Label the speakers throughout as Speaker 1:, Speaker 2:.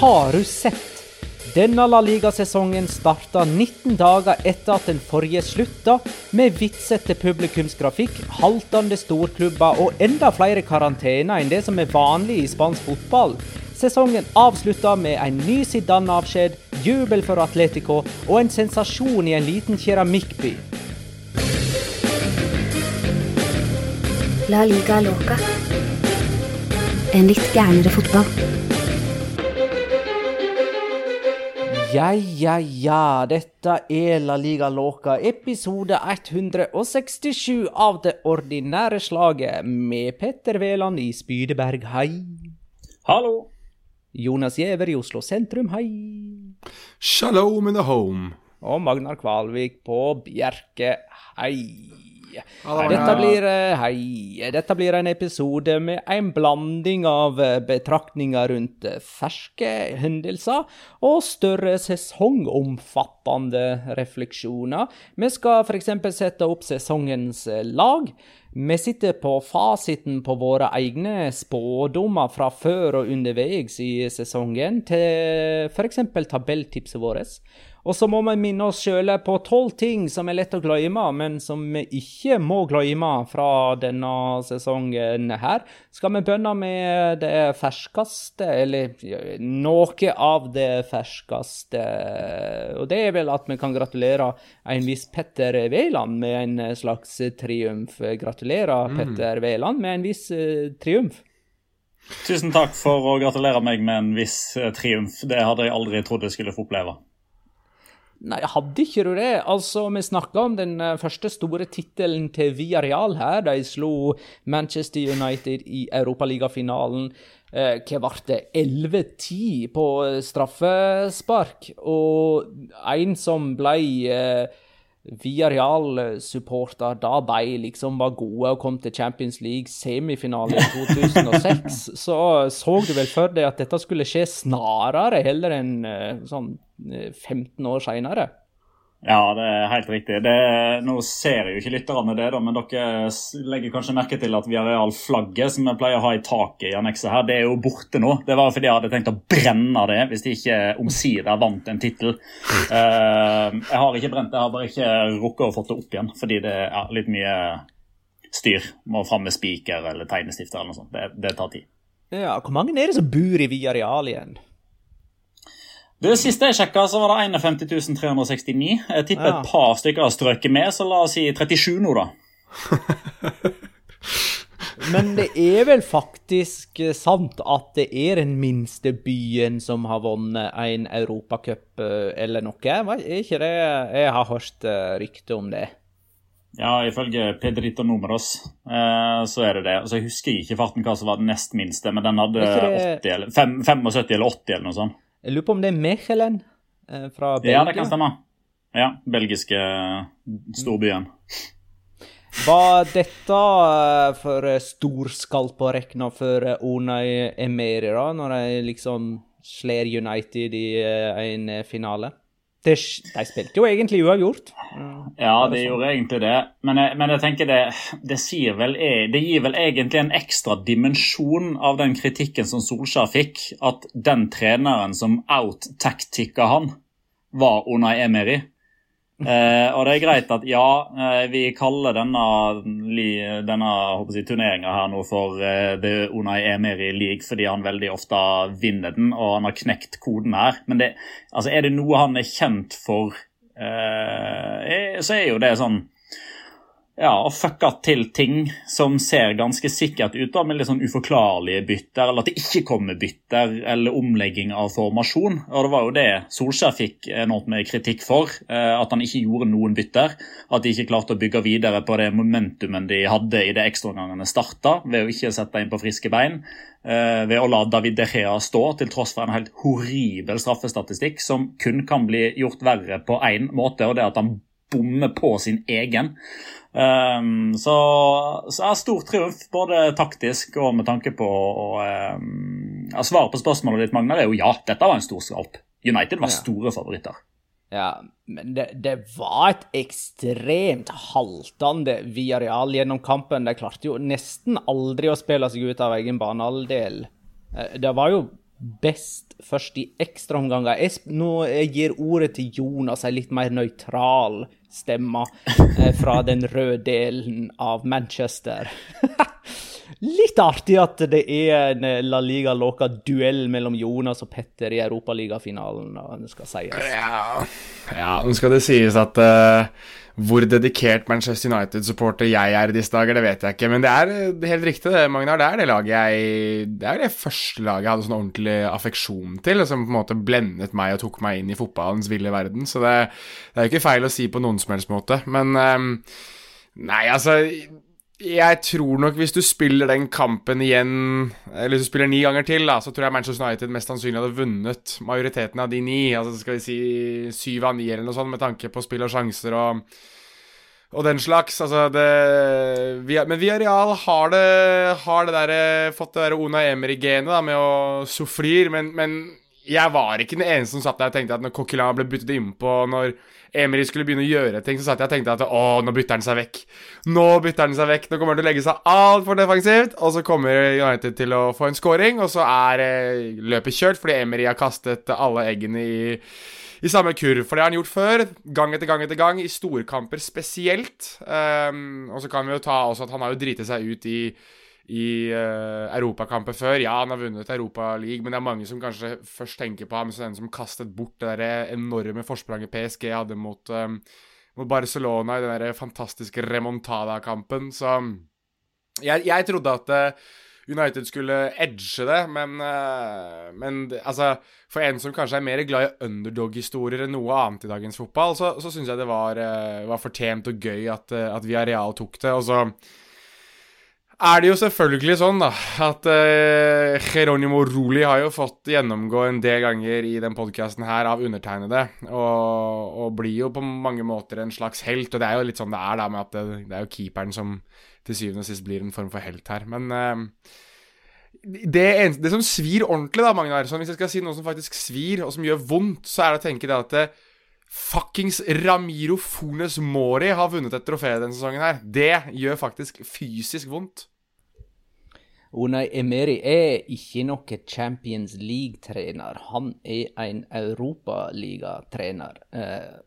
Speaker 1: Har du sett? Denne La Liga-sesongen starta 19 dager etter at den forrige slutta, med vitsete publikumsgrafikk, haltende storklubber og enda flere karantener enn det som er vanlig i spansk fotball. Sesongen avslutta med en ny Zidane-avskjed, jubel for Atletico og en sensasjon i en liten keramikkby.
Speaker 2: La liga loca. En litt gærnere fotball.
Speaker 1: Ja, ja, ja, dette er La Liga Loca, episode 167 av det ordinære slaget, med Petter Veland i Spydeberg, hei.
Speaker 3: Hallo!
Speaker 1: Jonas Giæver i Oslo sentrum, hei.
Speaker 4: Shalom in the home.
Speaker 1: Og Magnar Kvalvik på Bjerke, hei. Dette blir, eh, hei, dette blir en episode med en blanding av eh, betraktninger rundt eh, ferske hendelser og større sesongomfattende refleksjoner. Vi skal f.eks. sette opp sesongens lag. Vi sitter på fasiten på våre egne spådommer fra før og underveis i sesongen, til f.eks. tabelltipset vårt. Og så må vi minne oss sjøl på tolv ting som er lett å glemme, men som vi ikke må glemme fra denne sesongen her. Skal vi begynne med det ferskeste, eller noe av det ferskeste? Og det er vel at vi kan gratulere en viss Petter Wæland med en slags triumf. Gratulerer, Petter Wæland, med en viss eh, triumf.
Speaker 3: Tusen takk for å gratulere meg med en viss eh, triumf. Det hadde jeg aldri trodd jeg skulle få oppleve.
Speaker 1: Nei, hadde ikke du det? Altså, Vi snakka om den eh, første store tittelen til Villarreal her. De slo Manchester United i Europaligafinalen. Eh, hva ble det? 11-10 på eh, straffespark. Og en som ble eh, Villarreal-supporter da de liksom var gode og kom til Champions League semifinale i 2006, så så du vel for deg at dette skulle skje snarere heller enn eh, sånn eh, 15 år seinere?
Speaker 3: Ja, det er helt riktig. Det, nå ser jeg jo ikke lytterne det, da, men dere legger kanskje merke til at Viareal-flagget som vi pleier å ha i taket i annekset her, det er jo borte nå. Det var fordi jeg hadde tenkt å brenne det hvis de ikke omsider vant en tittel. Uh, jeg har ikke brent det, jeg har bare ikke rukket å få det opp igjen, fordi det er litt mye styr. Må fram med spiker eller tegnestifter eller noe sånt. Det, det tar tid.
Speaker 1: Ja, Hvor mange er det som bor i Viareal igjen?
Speaker 3: Det siste jeg sjekka, så var det 51 369. Jeg tipper
Speaker 1: Ja.
Speaker 3: et par stykker har strøket med, så la oss si 37 nå, da.
Speaker 1: Men det er vel faktisk eh, sant at det er den minste byen som har vunnet en europacup eh, eller noe? Er ikke det Jeg har hørt eh, rykte om det.
Speaker 3: Ja, ifølge Pedrito Numeros så er det det. Altså, jeg husker ikke farten hva som var den nest minste, men den hadde
Speaker 1: det-
Speaker 3: 80 eller, fem- 75 eller 80 eller noe sånt.
Speaker 1: Jeg lurer på om det er Mechelen eh, fra Belgia?
Speaker 3: Ja, det kan stemme. Ja, belgiske eh, storbyen.
Speaker 1: Var dette for for å storskalperekna for Onay Emeri, da, når de liksom slår United i eh, en eh, finale? Det, de spilte jo egentlig uavgjort.
Speaker 3: Ja, de gjorde egentlig det. Men jeg, men jeg tenker det, det, vel, det gir vel egentlig en ekstra dimensjon av den kritikken som Solskjær fikk, at den treneren som out-tactica han, var Unai Emery. Eh, og det er greit at ja, eh, vi kaller denne, denne si, turneringa her nå for eh, The Unai Emery League fordi han veldig ofte vinner den, og han har knekt koden her. Men det, altså, er det noe han er kjent for, eh, så er jo det sånn ja, og fucka til ting som ser ganske sikkert ut, da, med litt sånn uforklarlige bytter, eller at det ikke kommer bytter, eller omlegging av formasjon. Og det var jo det Solskjær fikk enormt med kritikk for, eh, at han ikke gjorde noen bytter. At de ikke klarte å bygge videre på det momentumen de hadde i det ekstraomgangene starta, ved å ikke sette inn på friske bein. eh, Ved å la David De Gea stå, til tross for en helt horribel straffestatistikk, som kun kan bli gjort verre på én måte, og det at han bommer på sin egen. Um, så, så er stor triumf, både taktisk og med tanke på å um, Svaret på spørsmålet ditt, Magnar, er jo ja, dette var en stor skalp. United var store favoritter.
Speaker 1: Ja, men det, det var et ekstremt haltende Villarreal gjennom kampen. De klarte jo nesten aldri å spille seg ut av egen banehalvdel. Eh, Det var jo best først i ekstraomganger. Jeg Nå jeg gir ordet til Jonas, ei litt mer nøytral stemme eh, fra den røde delen av Manchester. Litt artig at det er en eh, La Liga-låka-duell mellom Jonas og Petter i Europaligafinalen. det skal sies.
Speaker 5: Ja, ja nå skal det sies at uh, hvor dedikert Manchester United-supporter jeg er i disse dager, det vet jeg ikke. Men det er eh, helt riktig, det, Magnar. Det er det laget jeg Det er det første laget jeg hadde sånn ordentlig affeksjon til, som på en måte blendet meg og tok meg inn i fotballens ville verden. Så det, det er jo ikke feil å si på noen som helst måte. Men um, Nei, altså jeg tror nok hvis du spiller den kampen igjen, eller hvis du spiller ni ganger til, da, så tror jeg Manchester United mest sannsynlig hadde vunnet majoriteten av de ni. Altså skal vi si syv av ni eller noe sånt, med tanke på spill og sjanser og, og den slags. Altså det vi, Men Villarreal har det, har det der, eh, fått det der Ona Emery-genet med å sufflir, men, men jeg var ikke den eneste som satt der og tenkte at når Coquelin ble byttet innpå, når Emery skulle begynne å gjøre ting, så satt jeg og tenkte at å, nå bytter han seg vekk. Nå bytter han seg vekk. Nå kommer han til å legge seg altfor defensivt. Og så kommer United til å få en scoring, og så er eh, løpet kjørt fordi Emery har kastet alle eggene i i samme kurv, for det har han gjort før. Gang etter gang etter gang, i storkamper spesielt. Um, og så kan vi jo ta også at han har jo driti seg ut i i uh, europakamper før. Ja, han har vunnet Europaligaen, men det er mange som kanskje først tenker på ham som den som kastet bort det der enorme forspranget PSG hadde mot, um, mot Barcelona i den der fantastiske remontada-kampen. Så jeg, jeg trodde at uh, United skulle edge det, men, men altså For en som kanskje er mer glad i underdog-historier enn noe annet i dagens fotball, så, så syns jeg det var, var fortjent og gøy at, at Villarreal tok det. Og så er det jo selvfølgelig sånn da, at uh, Geronimo Roli har jo fått gjennomgå en del ganger i den podkasten her av undertegnede, og, og blir jo på mange måter en slags helt. Og det er jo litt sånn det er, da, med at det, det er jo keeperen som til syvende og sist blir en form for helt her. Men uh, det, eneste, det som svir ordentlig, da, Magnar, sånn hvis jeg skal si noe som faktisk svir, og som gjør vondt, så er det å tenke det at det, Fuckings Ramiro Fones Mori har vunnet et trofé denne sesongen her. Det gjør faktisk fysisk vondt.
Speaker 1: Unai Emery er ikke noe Champions League-trener. Han er en Europaliga-trener. Eh,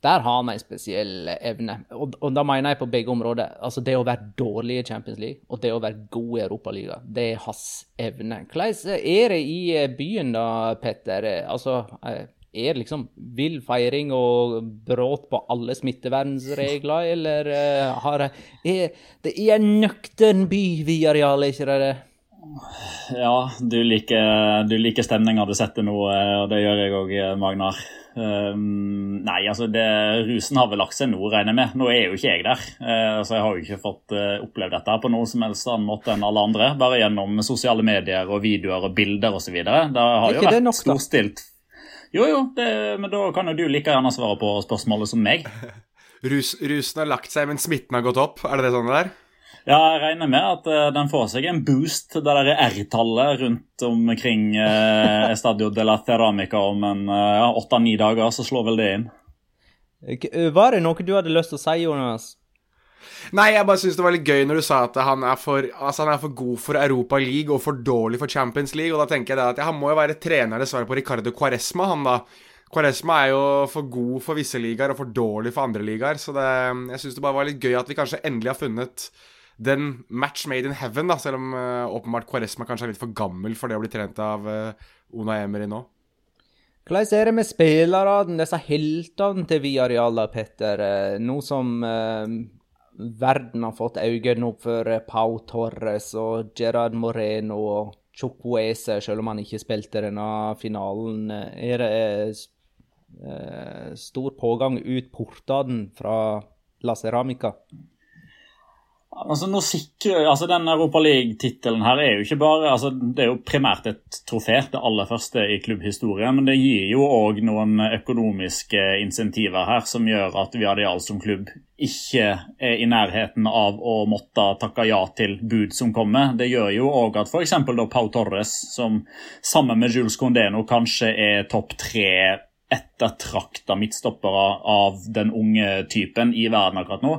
Speaker 1: der har vi en spesiell evne. Og, og da mener jeg på begge områder. Altså det å være dårlig i Champions League og det å være god i Europaligaen, det er hans evne. Hvordan er det i byen da, Petter? Altså, er det liksom vill feiring og brudd på alle smittevernregler, eller uh, har er, Det er en nøktern by, Viareal, er ikke det det?
Speaker 3: Ja, du liker, du liker stemninga du setter nå, og det gjør jeg òg, Magnar. Um, nei, altså det, rusen har vel lagt seg nå, regner jeg med. Nå er jo ikke jeg der. Uh, så jeg har jo ikke fått uh, opplevd dette på noen som helst annen måte enn alle andre. Bare gjennom sosiale medier og videoer og bilder osv. Det har jo vært nok, storstilt. Jo, jo, det, men da kan jo du like gjerne svare på spørsmålet som meg.
Speaker 5: Rus, rusen har lagt seg, men smitten har gått opp? Er det det sånn det er?
Speaker 3: Ja, jeg regner med at uh, den får seg en boost, det der R-tallet rundt omkring uh, Estadio de la Ceramica om en åtte-ni uh, dager, så slår vel det inn.
Speaker 1: Var det noe du hadde lyst til å si, Jonas?
Speaker 5: Nei, jeg bare syns det var litt gøy når du sa at han er, for, altså han er for god for Europa League og for dårlig for Champions League, og da tenker jeg at ja, han må jo være trener dessverre på Ricardo Quaresma, han da. Quaresma er jo for god for visse ligaer og for dårlig for andre ligaer, så det, jeg syns det bare var litt gøy at vi kanskje endelig har funnet den match made in heaven, da, selv om uh, åpenbart Quaresma kanskje er litt for gammel for det å bli trent av uh, Una Emery nå.
Speaker 1: Hvordan er det med spillerne, disse heltene til Viareal, Petter? Eh, nå som uh, verden har fått øynene opp for Pau Torres og Gerard Moreno og Chukwese, selv om han ikke spilte denne finalen. Er det uh, stor pågang ut portene fra La Ceramica?
Speaker 3: Altså, nå sikrer, altså Den Europa League-tittelen her er jo ikke bare altså Det er jo primært et trofé, det aller første i klubbhistorien. Men det gir jo òg noen økonomiske insentiver her som gjør at Viadial som klubb ikke er i nærheten av å måtte takke ja til bud som kommer. Det gjør jo òg at f.eks. Pau Torres, som sammen med Jules Condeno kanskje er topp tre ettertrakta midtstoppere av den unge typen i verden akkurat nå,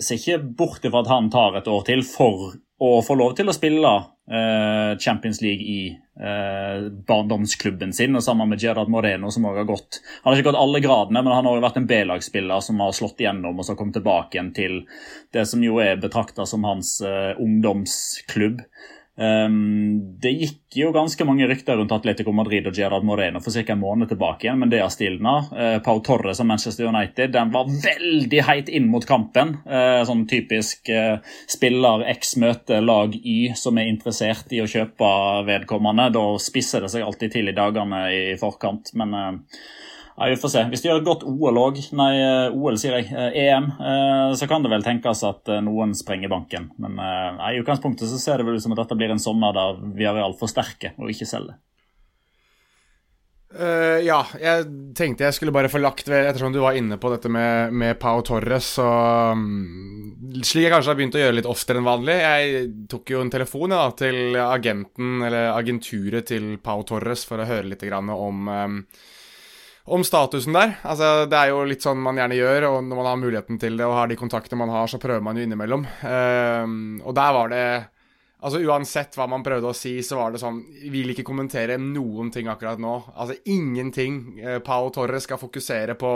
Speaker 3: ser ikke bort ifra at han tar et år til for å få lov til å spille eh, Champions League i eh, barndomsklubben sin, og sammen med Gerard Moreno, som også har gått Han har ikke gått alle gradene, men han har også vært en B-lagsspiller som har slått igjennom og så kommet tilbake igjen til det som jo er betrakta som hans eh, ungdomsklubb. Um, det gikk jo ganske mange rykter rundt Atletico Madrid og Gerard Moreno for ca. en måned tilbake igjen, men det har stilna. Uh, Pau Torres og Manchester United den var veldig heit inn mot kampen. Uh, sånn typisk uh, spiller X møte lag Y som er interessert i å kjøpe vedkommende. Da spisser det seg alltid til i dagene i forkant, men ja, Vi får se. Hvis de gjør et godt OL òg, nei, eh, OL sier jeg, EM, eh, e eh, så kan det vel tenkes at noen sprenger banken. Men nei, i utgangspunktet så ser det vel ut som at dette blir en sommer der vi Viareal forsterker og ikke selger.
Speaker 5: Uh, ja, jeg tenkte jeg skulle bare få lagt ved Ettersom du var inne på dette med, med Pau Torres, så um, Slik jeg kanskje har begynt å gjøre litt oftere enn vanlig. Jeg tok jo en telefon ja, til agenten, eller agenturet til Pau Torres, for å høre litt om um, om statusen der. Altså, det er jo litt sånn man gjerne gjør, og når man har muligheten til det og har de kontaktene man har, så prøver man jo innimellom. Uh, og der var det Altså Uansett hva man prøvde å si, så var det sånn Vil ikke kommentere noen ting akkurat nå. Altså ingenting. Uh, Pau Torres skal fokusere på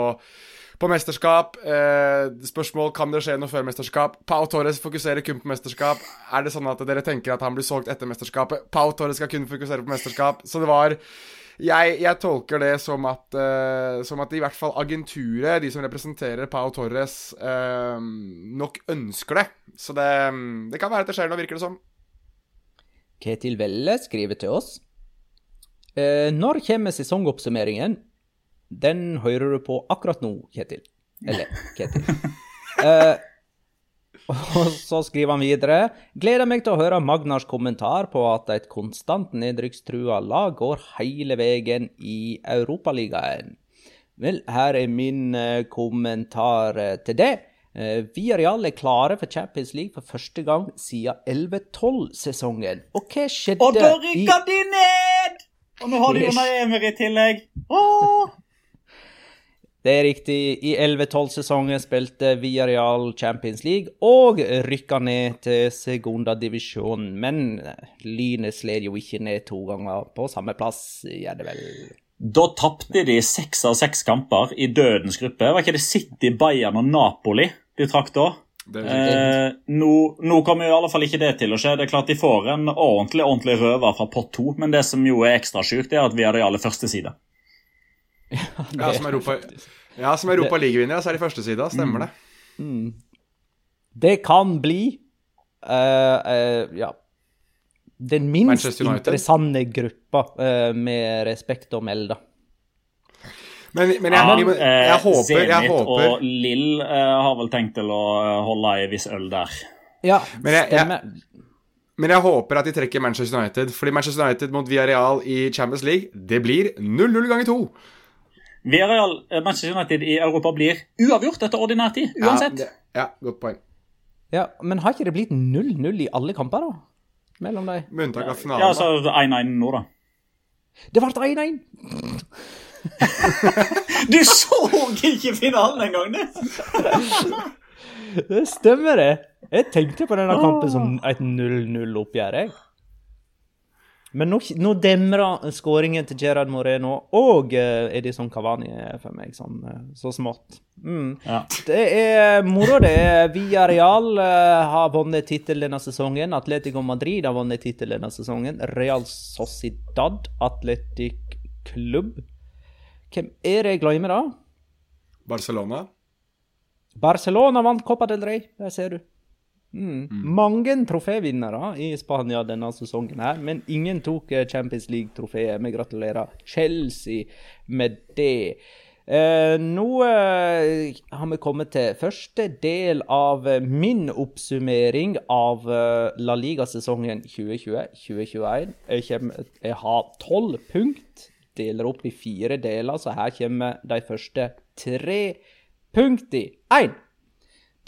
Speaker 5: på mesterskap. Eh, spørsmål kan det skje noe før mesterskap. Pau Torres fokuserer kun på mesterskap. Er det sånn at dere tenker at han blir solgt etter mesterskapet? Pau Torres skal kun fokusere på mesterskap. Så det var jeg, jeg, tolker det som at, uh, som at i hvert fall agenturet, de som representerer Pau Torres, uh, nok ønsker det. Så det, det, kan være at det skjer noe, virker det som.
Speaker 1: Ketil Velle skriver til oss. Uh, når kommer sesongoppsummeringen? Den hører du på akkurat nå, Ketil. Eller Ketil. Og så skriver han videre Gleder meg til å høre Magnars kommentar på at et konstant nedrykkstrua lag går hele veien i Europaligaen. Vel, her er min uh, kommentar uh, til det. Vi Villarreal er klare for Champions League for første gang siden 11-12-sesongen. Og hva skjedde
Speaker 3: Og da rykker de ned! Og nå har de under Emer i tillegg. Åh!
Speaker 1: Det er riktig. I 11-12-sesongen spilte Villarreal Champions League og rykka ned til segundadivisjon. Men Lynet slet jo ikke ned to ganger på samme plass, gjør det vel?
Speaker 3: Da tapte de seks av seks kamper i dødens gruppe. Var ikke det City, Bayern og Napoli de trakk da? Eh, nå, nå kommer jo i alle fall ikke det til å skje. Det er klart De får en ordentlig ordentlig røver fra pott to, men det som jo er ekstra sjukt, er at vi har det i aller første side.
Speaker 5: Ja, som Europa, ja, som Europa League-vinner, så er de første Stemmer Stemmer det.
Speaker 1: Det kan bli uh, uh, ja, den minst interessante gruppa, uh, med respekt å melde.
Speaker 5: Men, men
Speaker 3: Ja,
Speaker 5: jeg, jeg, jeg,
Speaker 3: eh,
Speaker 5: håper, jeg
Speaker 3: Zenit
Speaker 5: håper
Speaker 3: og Lill har vel tenkt til å holde ei viss øl der.
Speaker 1: Ja,
Speaker 5: Men jeg- jeg-
Speaker 1: stemmer.
Speaker 5: Men jeg håper at de trekker Manchester United. Fordi Manchester United mot Villarreal i Champions League, det blir 0-0 ganger to.
Speaker 3: Villarreal, eh, Manchester United i Europa blir uavgjort etter ordinær tid, uansett.
Speaker 5: Ja, det, ja, godt poeng.
Speaker 1: Ja, men har ikke det blitt 0-0 i alle kamper, da? Mellom de?
Speaker 5: Med unntak av
Speaker 3: Ja,
Speaker 5: finalen.
Speaker 3: så 1-1 nå, da.
Speaker 1: Det ble 1-1!
Speaker 3: Du så ikke finalen engang, du!
Speaker 1: Det stemmer, det. Jeg tenkte på denne kampen som et 0-0-oppgjør, jeg. Men nå, nå demrer skåringen til Gerard Moreno og uh, Edison Cavani for meg sånn eh, så smått. Mm.
Speaker 3: Ja.
Speaker 1: Det er moro, det. Villarreal uh, har vunnet tittel denne sesongen. Atletico Madrid har vunnet tittel denne sesongen. Real Sociedad Atletic Club. Hvem er det jeg glemmer, da?
Speaker 5: Barcelona.
Speaker 1: Barcelona vant Copa del Rey, der ser du. Mm. Mange trofévinnere i Spania denne sesongen, her, men ingen tok eh, Champions League-trofeet. Vi gratulerer Chelsea med det. Eh, nå eh, har vi kommet til første del av eh, min oppsummering av eh, La Liga-sesongen 2020-2021. Jeg, jeg har tolv punkt, deler opp i fire deler, så her kommer de første tre punktene. 1.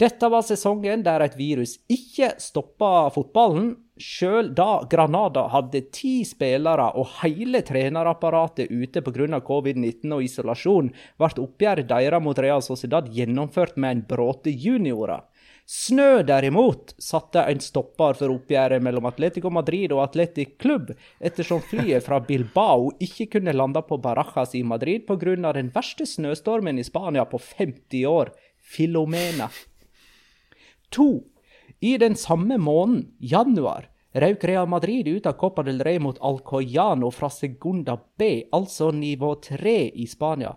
Speaker 1: Dette var sesongen der et virus ikke stoppa fotballen. Sjøl da Granada hadde ti spillere og hele trenerapparatet ute pga. covid-19 og isolasjon, ble oppgjøret deres mot Real Sociedad gjennomført med en bråte juniorer. Snø derimot satte en stopper for oppgjøret mellom Atletico Madrid og Atletic Klubb, ettersom flyet fra Bilbao ikke kunne lande på Barajas i Madrid pga. den verste snøstormen i Spania på 50 år, Filomena. To. I den samme måneden, januar, røk Real Madrid ut av Copa del Rey mot Alcoyano fra Segunda B, altså nivå 3 i Spania.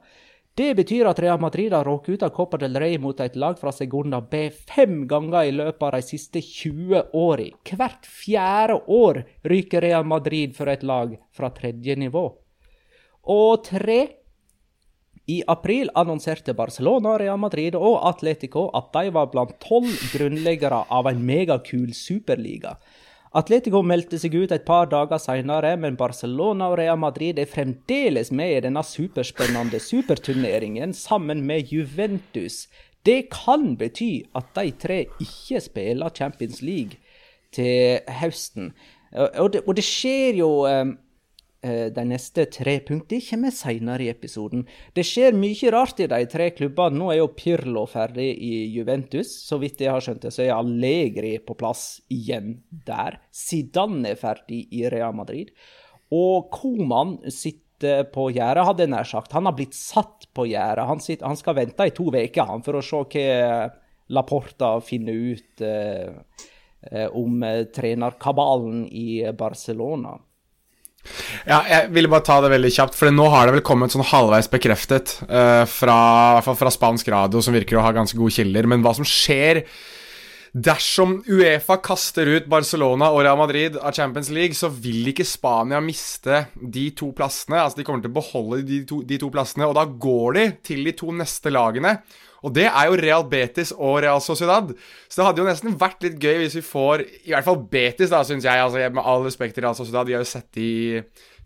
Speaker 1: Det betyr at Real Madrid har råket ut av Copa del Rey mot et lag fra Segunda B fem ganger i løpet av de siste 20 åra. Hvert fjerde år ryker Real Madrid for et lag fra tredje nivå. Og tre. I april annonserte Barcelona, Real Madrid og Atletico at de var blant tolv grunnleggere av en megakul superliga. Atletico meldte seg ut et par dager senere, men Barcelona og Real Madrid er fremdeles med i denne superspennende superturneringen sammen med Juventus. Det kan bety at de tre ikke spiller Champions League til høsten. Og det, og det skjer jo Eh, De neste tre punktene kommer senere i episoden. Det skjer mye rart i de tre klubbene. Nå er jo Pirlo ferdig i Juventus. Så vidt jeg har skjønt det, så er Allegri på plass igjen der. Zidane er ferdig i Real Madrid. Og Koman sitter på gjerdet, hadde jeg nær sagt. Han har blitt satt på gjerdet. Han, han skal vente i to uker for å se hva Laporta finner ut eh, eh, om eh, trenerkabalen i Barcelona.
Speaker 5: Ja, jeg ville bare ta det veldig kjapt, for nå har det vel kommet sånn halvveis bekreftet uh, fra, fra spansk radio, som virker å ha ganske gode kilder. Men hva som skjer dersom Uefa kaster ut Barcelona og Real Madrid av Champions League, så vil ikke Spania miste de to plassene. Altså, de kommer til å beholde de to, de to plassene, og da går de til de to neste lagene. Og det er jo Real Betis og Real Sociedad. Så det hadde jo nesten vært litt gøy hvis vi får I hvert fall Betis, da, syns jeg. Altså, med all respekt til Real Sociedad, de har jo sett de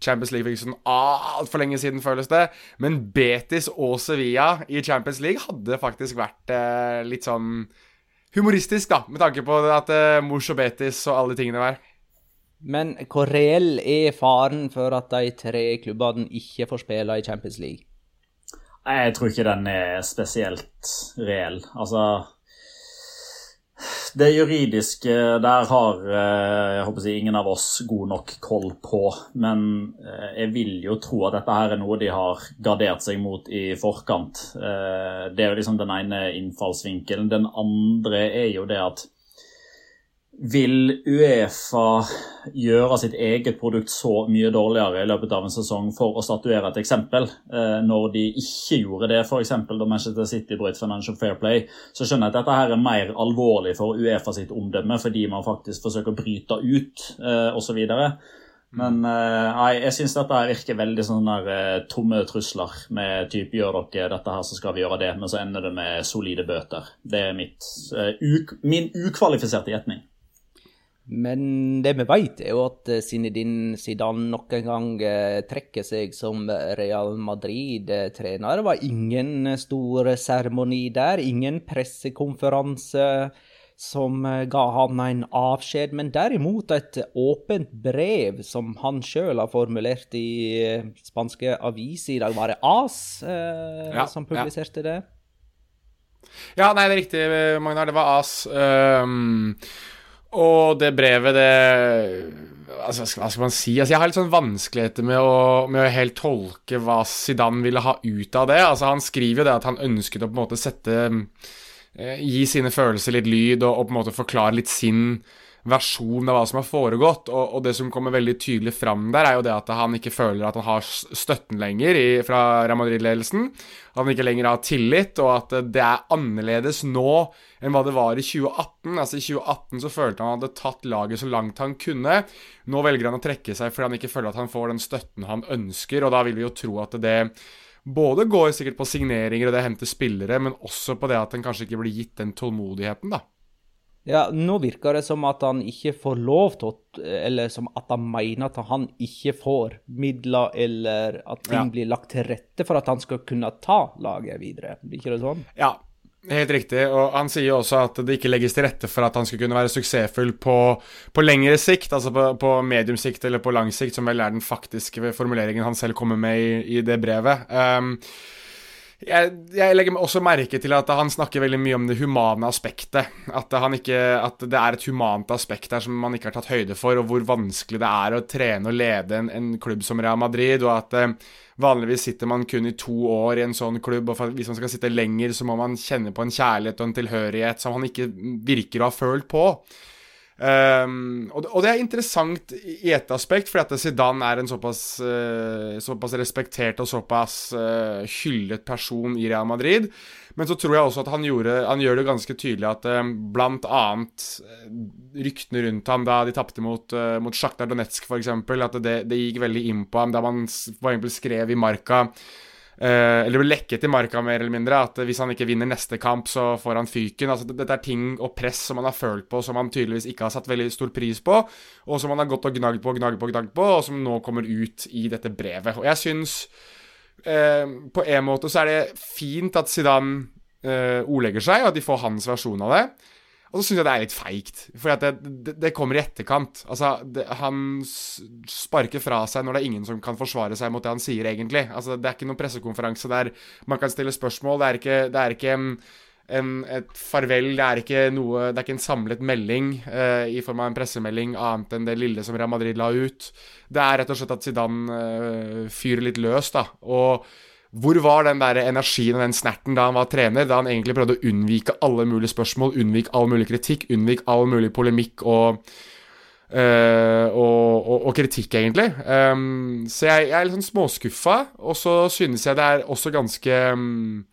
Speaker 5: Champions League ikke sånn altfor lenge siden, føles det. Men Betis og Sevilla i Champions League hadde faktisk vært eh, litt sånn humoristisk, da, med tanke på at eh, Mors og Betis og alle de tingene der.
Speaker 1: Men hvor reell er faren for at de tre klubbene ikke får spille i Champions League?
Speaker 3: Jeg tror ikke den er spesielt reell. Altså Det juridiske der har eh, jeg håper å si, ingen av oss god nok koll på. Men eh, jeg vil jo tro at dette her er noe de har gardert seg mot i forkant. Eh, det er jo liksom den ene innfallsvinkelen. Den andre er jo det at vil Uefa gjøre sitt eget produkt så mye dårligere i løpet av en sesong for å statuere et eksempel? Eh, når de ikke gjorde det, f.eks. da Manchester City brøt Financial Fair Play, så skjønner jeg at dette her er mer alvorlig for Uefa sitt omdømme, fordi man faktisk forsøker å bryte ut eh, osv. Men eh, nei, jeg syns dette her virker veldig sånn der tomme trusler med type 'gjør dere dette her, så skal vi gjøre det', men så ender det med solide bøter. Det er mitt, min ukvalifiserte gjetning.
Speaker 1: Men det vi vet, er jo at eh, Zinedine Zidane nok en gang eh, trekker seg som Real Madrid-trener. Det var ingen stor seremoni der, ingen pressekonferanse som eh, ga han en avskjed, men derimot et åpent brev som han sjøl har formulert i spanske aviser. I dag var det AS eh, ja, som publiserte ja. det.
Speaker 5: Ja, nei, det er riktig, Magnar. Det var AS. Um og det brevet, det altså, Hva skal man si? Altså, jeg har litt sånn vanskeligheter med å, med å helt tolke hva Zidane ville ha ut av det. Altså, han skriver jo det at han ønsket å på en måte sette eh, Gi sine følelser litt lyd og, og på en måte forklare litt sin versjon av hva som har foregått. Og, og, det som kommer veldig tydelig fram der, er jo det at han ikke føler at han har støtten lenger i, fra Real Madrid-ledelsen. At han ikke lenger har tillit, og at det er annerledes nå enn hva det var i 2018. Altså I 2018 så følte han at han hadde tatt laget så langt han kunne. Nå velger han å trekke seg fordi han ikke føler at han får den støtten han ønsker, og da vil vi jo tro at det både går sikkert på signeringer og det henter spillere, men også på det at en kanskje ikke blir gitt den tålmodigheten, da.
Speaker 1: Ja, nå virker det som at han ikke får lov til å Eller som at han mener at han ikke får midler, eller at ting ja. blir lagt til rette for at han skal kunne ta laget videre. Blir ikke det sånn?
Speaker 5: Ja, Helt riktig, og han sier også at det ikke legges til rette for at han skal kunne være suksessfull på, på lengre sikt, altså på, på medium sikt eller på lang sikt, som vel er den faktiske formuleringen han selv kommer med i, i det brevet. Um, jeg, jeg, legger også merke til at han snakker veldig mye om det humane aspektet. At, ikke, at, det er et humant aspekt der som man ikke har tatt høyde for, og hvor vanskelig det er å trene og lede en, en klubb som Real Madrid. og at eh, Vanligvis sitter man kun i to år i en sånn klubb, og hvis man skal sitte lenger, så må man kjenne på en kjærlighet og en tilhørighet som han ikke virker å ha følt på. Um, og, det, og, det er interessant i et aspekt, fordi at Zidane er en såpass, uh, såpass respektert og såpass uh, hyllet person i Real Madrid. Men så tror jeg også at han, gjorde, han gjør det ganske tydelig at uh, blant annet ryktene rundt ham da de tapte mot, uh, mot Sjaktar Donetsk, f.eks., at det, det, gikk veldig inn på ham da man for skrev i Marka eller ble lekket i marka, mer eller mindre. At hvis han ikke vinner neste kamp, så får han fyken. Altså, dette er ting og press som han har følt på, som han tydeligvis ikke har satt veldig stor pris på. Og som han har gått og gnagd på, gnagd på, gnagd på, og som nå kommer ut i dette brevet. Og jeg syns uh, På en måte så er det fint at Zidane uh, ordlegger seg, og at de får hans versjon av det. Og så syns jeg det er litt feigt, for det, det, det, kommer i etterkant. Altså, det, han sparker fra seg når det er ingen som kan forsvare seg mot det han sier, egentlig. Altså, det er ikke noen pressekonferanse der man kan stille spørsmål. Det er ikke, det er ikke en, et farvel. Det er ikke noe Det er ikke en samlet melding uh, i form av en pressemelding annet enn det lille som Real Madrid la ut. Det er rett og slett at Zidane uh, fyrer litt løs, da. Og hvor var den der energien og den snerten da han var trener, da han egentlig prøvde å unnvike alle mulige spørsmål, unnvike all mulig kritikk, unnvike all mulig polemikk og, øh, og, og, og kritikk, egentlig. Um, så jeg, jeg, er litt sånn småskuffa, og så synes jeg det er også ganske um,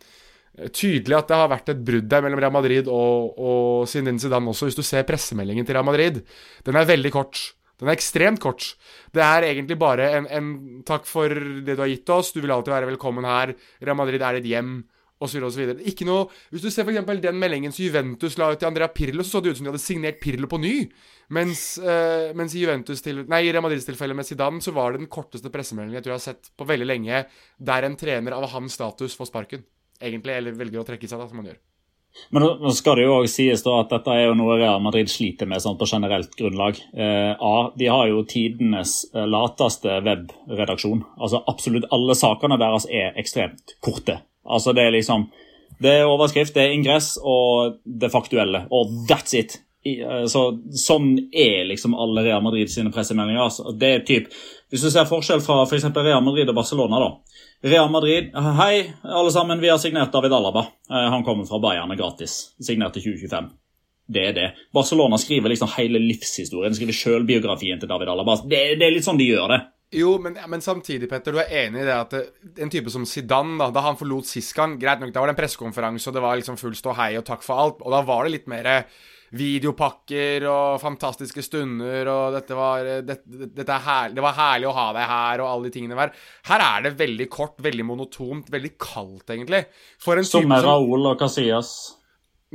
Speaker 5: tydelig at det har vært et brudd der mellom Real Madrid og, og Zinedine Zidane også, hvis du ser pressemeldingen til Real Madrid. Den er veldig kort. Den er ekstremt kort. Det er egentlig bare en, en, takk for det du har gitt oss, du vil alltid være velkommen her, Real Madrid er ditt hjem, osv. osv. Ikke noe Hvis du ser f.eks. den meldingen som Juventus la ut til Andrea Pirlo, så så det ut som de hadde signert Pirlo på ny. Mens, uh, mens i Juventus til, nei, Real Madrids tilfelle med Zidane, så var det den korteste pressemeldingen jeg tror jeg har sett på veldig lenge, der en trener av hans status får sparken. Egentlig, eller velger å trekke seg, da, som han gjør.
Speaker 3: Men nå skal det jo også sies da at dette er jo noe Real Madrid sliter med sånn på generelt grunnlag. Eh, A, de har jo tidenes eh, lateste webredaksjon. Altså Absolutt alle sakene deres er ekstremt korte. Altså Det er liksom det er overskrift, det er ingress og det faktuelle. Og that's it. i, eh, så, sånn er liksom alle Real Madrid sine pressemeldinger. Altså. Det er typ, Hvis du ser forskjell fra f.eks. For Real Madrid og Barcelona, da. Real Madrid Hei, alle sammen, vi har signert David Alaba. Eh, han kommer fra Bayern gratis. Signert til 2025. Det er det. Barcelona skriver liksom hele livshistorien. Skriver sjølbiografien til David Alaba. Det, det, er litt sånn de gjør det.
Speaker 5: Jo, men, men, samtidig, Petter, du er enig i det at en type som Zidane, da, da han forlot sist gang Greit nok, da var det en pressekonferanse, og det var liksom full ståhei og takk for alt, og da var det litt mer videopakker og fantastiske stunder, og dette var, det, dette herlig, det var herlig å ha deg her, og alle de tingene der. Her er det veldig kort, veldig monotont, veldig kaldt, egentlig.
Speaker 3: For en som med Raoul og Casillas.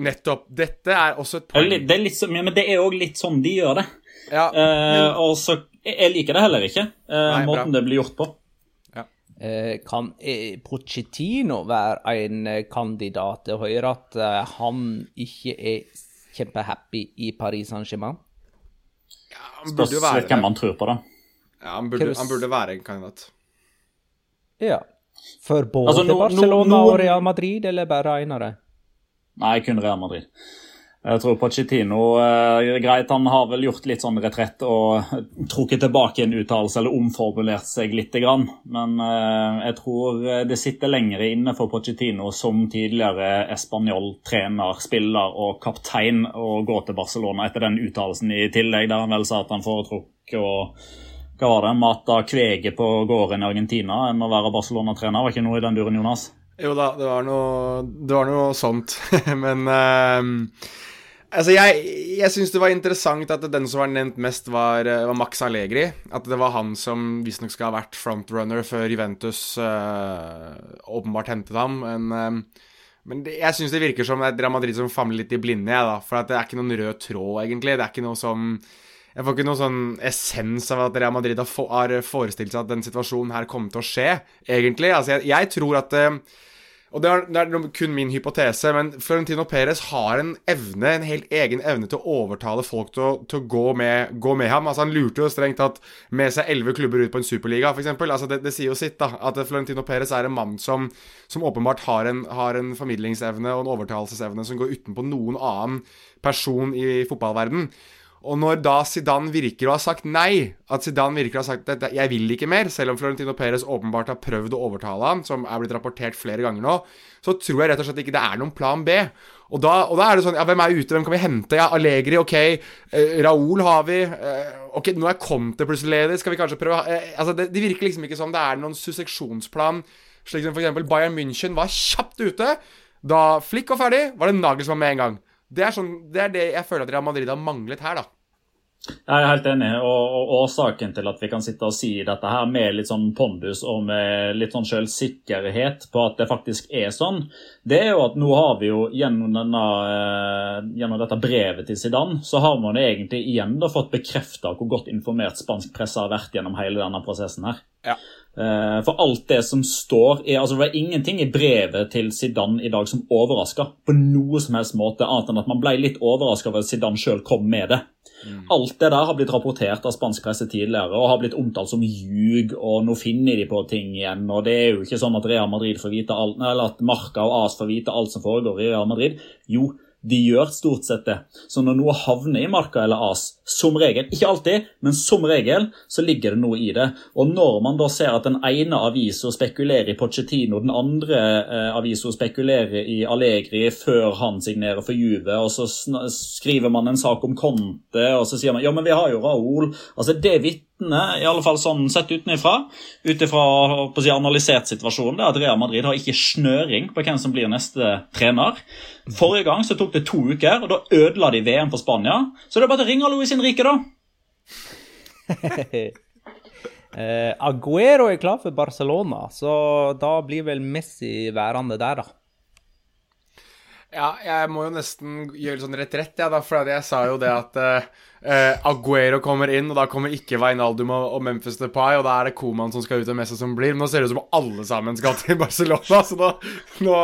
Speaker 5: Nettopp. Dette er også et poeng.
Speaker 3: Det er litt, men det er òg litt sånn de gjør det. Ja, Uh, og så Jeg liker det heller ikke, uh, Nei, måten bra. det blir gjort på.
Speaker 1: Ja. Eh, kan eh, Pochettino være en eh, kandidat? Jeg hører at eh, han ikke er kjempehappy i Paris Saint-Germain.
Speaker 3: Ja, han burde jo være hvem man tror på, da.
Speaker 5: Ja, han burde, han burde være en kandidat.
Speaker 1: Ja. For både altså, no, Barcelona no, no, og Real Madrid, eller bare en av dem?
Speaker 3: Nei, kun Real Madrid. Jeg tror Pochettino eh, greit, han har vel gjort litt sånn retrett og trukket tilbake en uttalelse eller omformulert seg litt. Grann. Men eh, jeg tror det sitter lenger inne for Pochettino som tidligere espanjol, trener, spiller og kaptein å gå til Barcelona etter den uttalelsen i tillegg, der han vel sa at han foretrukk å hva var det, mate kveget på gården i Argentina enn å være Barcelona-trener. Var ikke noe i den duren, Jonas?
Speaker 5: Jo da, det var noe, det var noe sånt. Men uh, Altså, Jeg, jeg syns det var interessant at den som var nevnt mest, var, eh, var Max Allegri. At det var han som visstnok skal ha vært frontrunner før Juventus uh, åpenbart hentet ham. Men, uh, men det, jeg syns det virker som det Real Madrid som famler litt i blinde. jeg, da, for det er ikke noen rød tråd, egentlig. Det er ikke noe som jeg får ikke noen sånn essens av at Real Madrid har, forestilt seg at den situasjonen her kommer til å skje, egentlig. Altså, jeg, jeg tror at uh, og det er, det er, kun min hypotese, men Florentino Perez har en evne, en helt egen evne til å overtale folk til å, til å gå, med, gå, med, ham. Altså Han lurte jo strengt tatt med seg elleve klubber ut på en superliga, f.eks. Altså det, det, sier jo sitt, da. At Florentino Perez er en mann som, som åpenbart har en, har en, formidlingsevne og en overtalelsesevne som går utenpå noen annen person i fotballverden. Og når da Zidane virker å ha sagt nei, at Zidane virker å ha sagt at 'jeg vil ikke mer', selv om Florentino Perez åpenbart har prøvd å overtale ham, som er blitt rapportert flere ganger nå, så tror jeg rett og slett ikke det er noen plan B. Og da, og da er det sånn Ja, hvem er ute? Hvem kan vi hente? Ja, Allegri, ok. Eh, Raoul har vi. Eh, ok, nå er Conte plutselig ledig. Skal vi kanskje prøve eh, Altså, det, det, virker liksom ikke som det er noen susseksjonsplan, slik som f.eks. Bayern München var kjapt ute. Da Flick var ferdig, var det Nagelsmann med en gang. Det er, sånn, det er det jeg føler at Real Madrid har manglet her, da.
Speaker 3: Jeg er helt enig, og, og, årsaken til at vi kan sitte og si dette her med litt sånn pondus og med litt sånn selvsikkerhet på at det faktisk er sånn, det er jo at nå har vi jo gjennom, denne, eh, gjennom dette brevet til Zidane, så har man egentlig igjen da fått bekrefta hvor godt informert spansk presse har vært gjennom hele denne prosessen her.
Speaker 5: Ja.
Speaker 3: Eh, for alt det som står altså Det var ingenting i brevet til Zidane i dag som overraska på noe som helst måte, annet enn at man ble litt overraska over at Zidane sjøl kom med det. Mm. Alt det der har blitt rapportert av spansk presse tidligere og har blitt omtalt som ljug, og nå finner de på ting igjen. og Det er jo ikke sånn at Real Madrid får vite alt, eller at Marca og AS får vite alt som foregår i Real Madrid. Jo, de gjør stort sett det. Så når noe havner i marka eller as, som regel, ikke alltid, men som regel, så ligger det noe i det. Og når man da ser at den ene avisa spekulerer i Pochettino, den andre eh, avisa spekulerer i Allegri før han signerer for Juve, og så skriver man en sak om Conte, og så sier man ja, men vi har jo Raoul. Altså, det vitner i alle fall sånn sett utenfra, ut ifra si, analysert situasjonen, det er at Real Madrid har ikke snøring på hvem som blir neste trener. Forrige gang så tok det to uker, og da ødela de VM for Spania. Så det er bare å ringe Luis Henrique, da.
Speaker 1: Uh, Aguero er klar for Barcelona, så da blir vel Messi værende der, da.
Speaker 5: Ja, jeg må jo nesten gjøre litt sånn retrett, ja, da, for jeg sa jo det at uh, Aguero kommer inn, og da kommer ikke Wijnaldum og, og Memphis Depay, og da er det Koman som skal ut, og Messi som blir. Men nå ser det ut som alle sammen skal til Barcelona, så nå, nå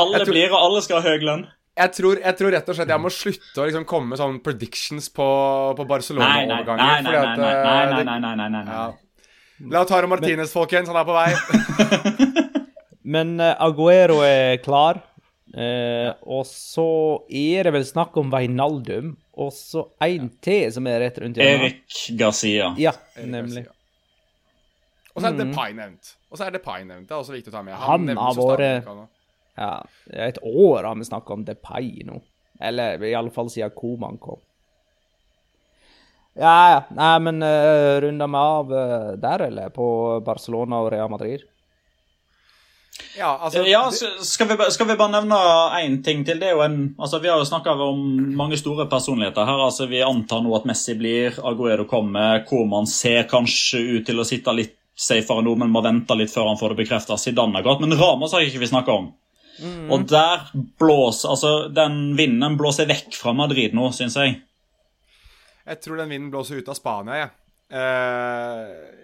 Speaker 3: Alle tror, blir, og alle skal ha høy lønn.
Speaker 5: Jeg tror, jeg tror, rett og slett jeg må slutte å liksom komme med sånne predictions på, på Barcelona-overganger.
Speaker 3: Nei, nei, nei, nei, nei, nei, nei, nei,
Speaker 5: ja. Lautaro Martinez, folkens, han er på vei.
Speaker 1: Men uh, Aguero er klar. Eh, og så er det vel snakk om Veinaldum. Og så en til som er rett rundt hjørnet.
Speaker 3: Erik Garcia.
Speaker 1: Ja, nemlig.
Speaker 5: Og så er Depay nevnt. Og så er Depay nevnt. Det er også viktig å ta med.
Speaker 1: Han
Speaker 5: han
Speaker 1: har vært-. Ja, et år har vi snakka om Depay nå. Eller i alle fall siden Koman kom. Ja, ja. Nei, men uh, runder vi av uh, der, eller? På Barcelona og Real Madrid?
Speaker 5: Ja, altså
Speaker 3: Ja, skal vi, skal vi bare nevne én ting til? Det er jo en, altså Vi har jo snakka om mange store personligheter her. altså Vi antar nå at Messi blir, Aguero kommer, Koman ser kanskje ut til å sitte litt safere nå, men må vente litt før han får det bekrefta. Zidane har gått, men Ramos har ikke vi snakka om. Og der blåser altså Den vinden blåser vekk fra Madrid nå, syns jeg.
Speaker 5: Jeg tror den vinden blåser ut av Spania, jeg. Eh,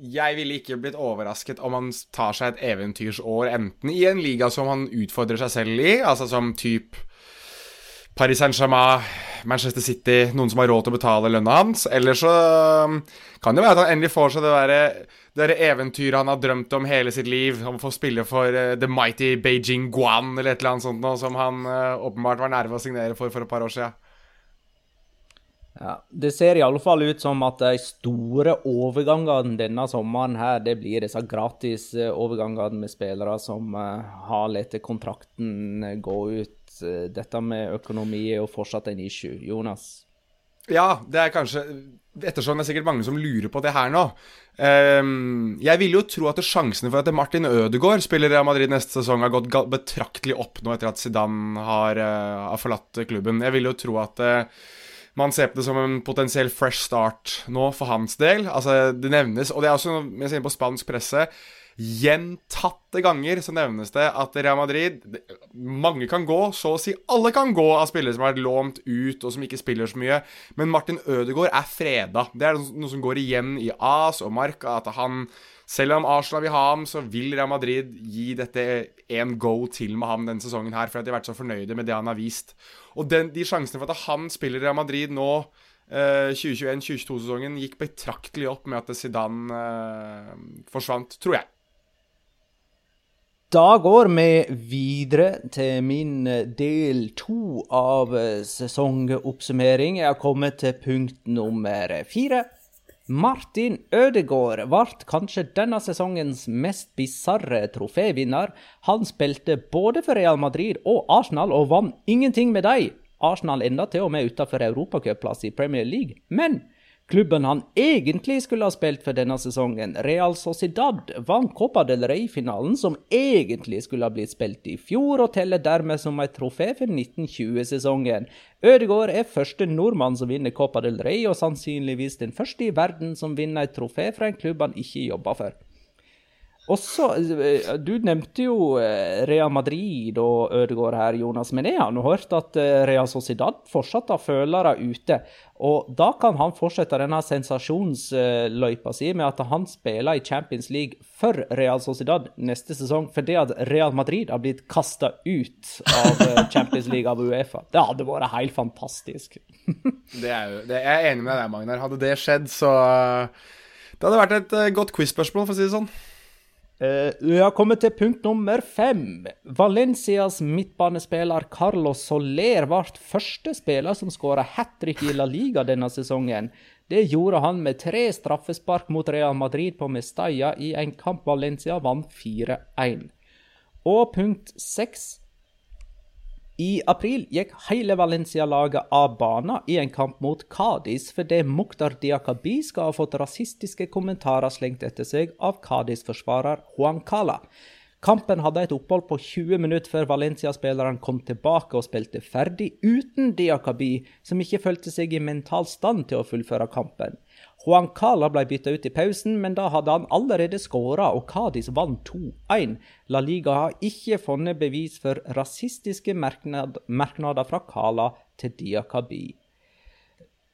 Speaker 5: jeg ville ikke blitt overrasket om han tar seg et eventyrsår enten i en liga som han utfordrer seg selv i, altså som type Paris Saint-Germain, Manchester City, noen som har råd til å betale lønna hans. Eller så um, kan det være at han endelig får seg det derre der eventyret han har drømt om hele sitt liv. Om å få spille for uh, The Mighty Beijing Guan eller et eller annet sånt noe, som han uh, åpenbart var nærme å signere for for et par år siden.
Speaker 1: Ja, Det ser i alle fall ut som at de store overgangene denne sommeren her, det blir disse gratis eh, med spillere som eh, har latt kontrakten eh, gå ut. Dette med økonomi er jo fortsatt en issue. Jonas?
Speaker 5: Ja, det er kanskje Ettersom det er sikkert mange som lurer på det her nå. Ehm, jeg vil jo tro at sjansene for at Martin Ødegaard spiller Real Madrid neste sesong, har gått betraktelig opp nå etter at Zidane har, har forlatt klubben. Jeg vil jo tro at man ser på det som en potensiell fresh start nå for hans del. Altså, det nevnes, og det er også, når jeg ser på spansk presse Gjentatte ganger så nevnes det at Real Madrid Mange kan gå, så å si alle kan gå av spillere som har vært lånt ut, og som ikke spiller så mye. Men Martin Ødegaard er freda. Det er noe som går igjen i AS og Marca. At han, selv om Arsenal vil ha ham, så vil Real Madrid gi dette en go til med ham denne sesongen her, for at de har vært så fornøyde med det han har vist. Og den, de sjansene for at han spiller Real Madrid nå eh, 2021-2022-sesongen gikk betraktelig opp med at Zidane eh, forsvant, tror jeg.
Speaker 1: Da går vi videre til min eh, del to av eh, sesongoppsummering. Jeg har kommet til punkt nummer fire. Martin Ødegaard ble kanskje denne sesongens mest bisarre trofévinner. Han spilte både for Real Madrid og Arsenal og vant ingenting med dem. Arsenal enda til og med utenfor europacupplass i Premier League. Men klubben han egentlig skulle ha spilt for denne sesongen, Real Sociedad, vant Copa del Rey-finalen, som egentlig skulle ha blitt spilt i fjor, og teller dermed som et trofé for 1920-sesongen. Ødegaard er første nordmann som vinner Copa del Rey, og sannsynligvis den første i verden som vinner et trofé fra en klubb han ikke jobber for. Og så, eh, Du nevnte jo Rea Real Madrid og Ødegaard her, Jonas. Men jeg har nå hørt at Rea Real Sociedad fortsatt har følere ute. Og da kan han fortsette denne sensasjonsløypa si med at han spiller i Champions League for Real Sociedad neste sesong, fordi at Real Madrid har blitt kasta ut av eh, Champions League av Uefa. Det hadde vært helt fantastisk.
Speaker 5: Det er jo, det, jeg er enig med deg, Magnar. Hadde det skjedd, så Det hadde vært et eh, godt quiz-spørsmål, for å si det sånn.
Speaker 1: Eh, Vi har kommet til punkt nummer fem. Valencias midtbanespiller Carlos Soler ble første spiller som skåra hat trick i La Liga denne sesongen. Det gjorde han med tre straffespark mot Real Madrid på Mestalla i en kamp Valencia vant 4-1. Og punkt seks. I april gikk hele Valencia-laget av banen i en kamp mot Cádiz fordi Mukhtar Diakabi skal ha fått rasistiske kommentarer slengt etter seg av Cádiz-forsvarer Juan Cala. Kampen hadde et opphold på 20 minutter før Valencia-spilleren kom tilbake og spilte ferdig uten Diakabi, som ikke følte seg i mental stand til å fullføre kampen. Juan Cala ble bytta ut i pausen, men da hadde han allerede skåra, og Cádiz vant 2-1. La Liga har ikke funnet bevis for rasistiske merknad merknader fra Cala til Diakabi.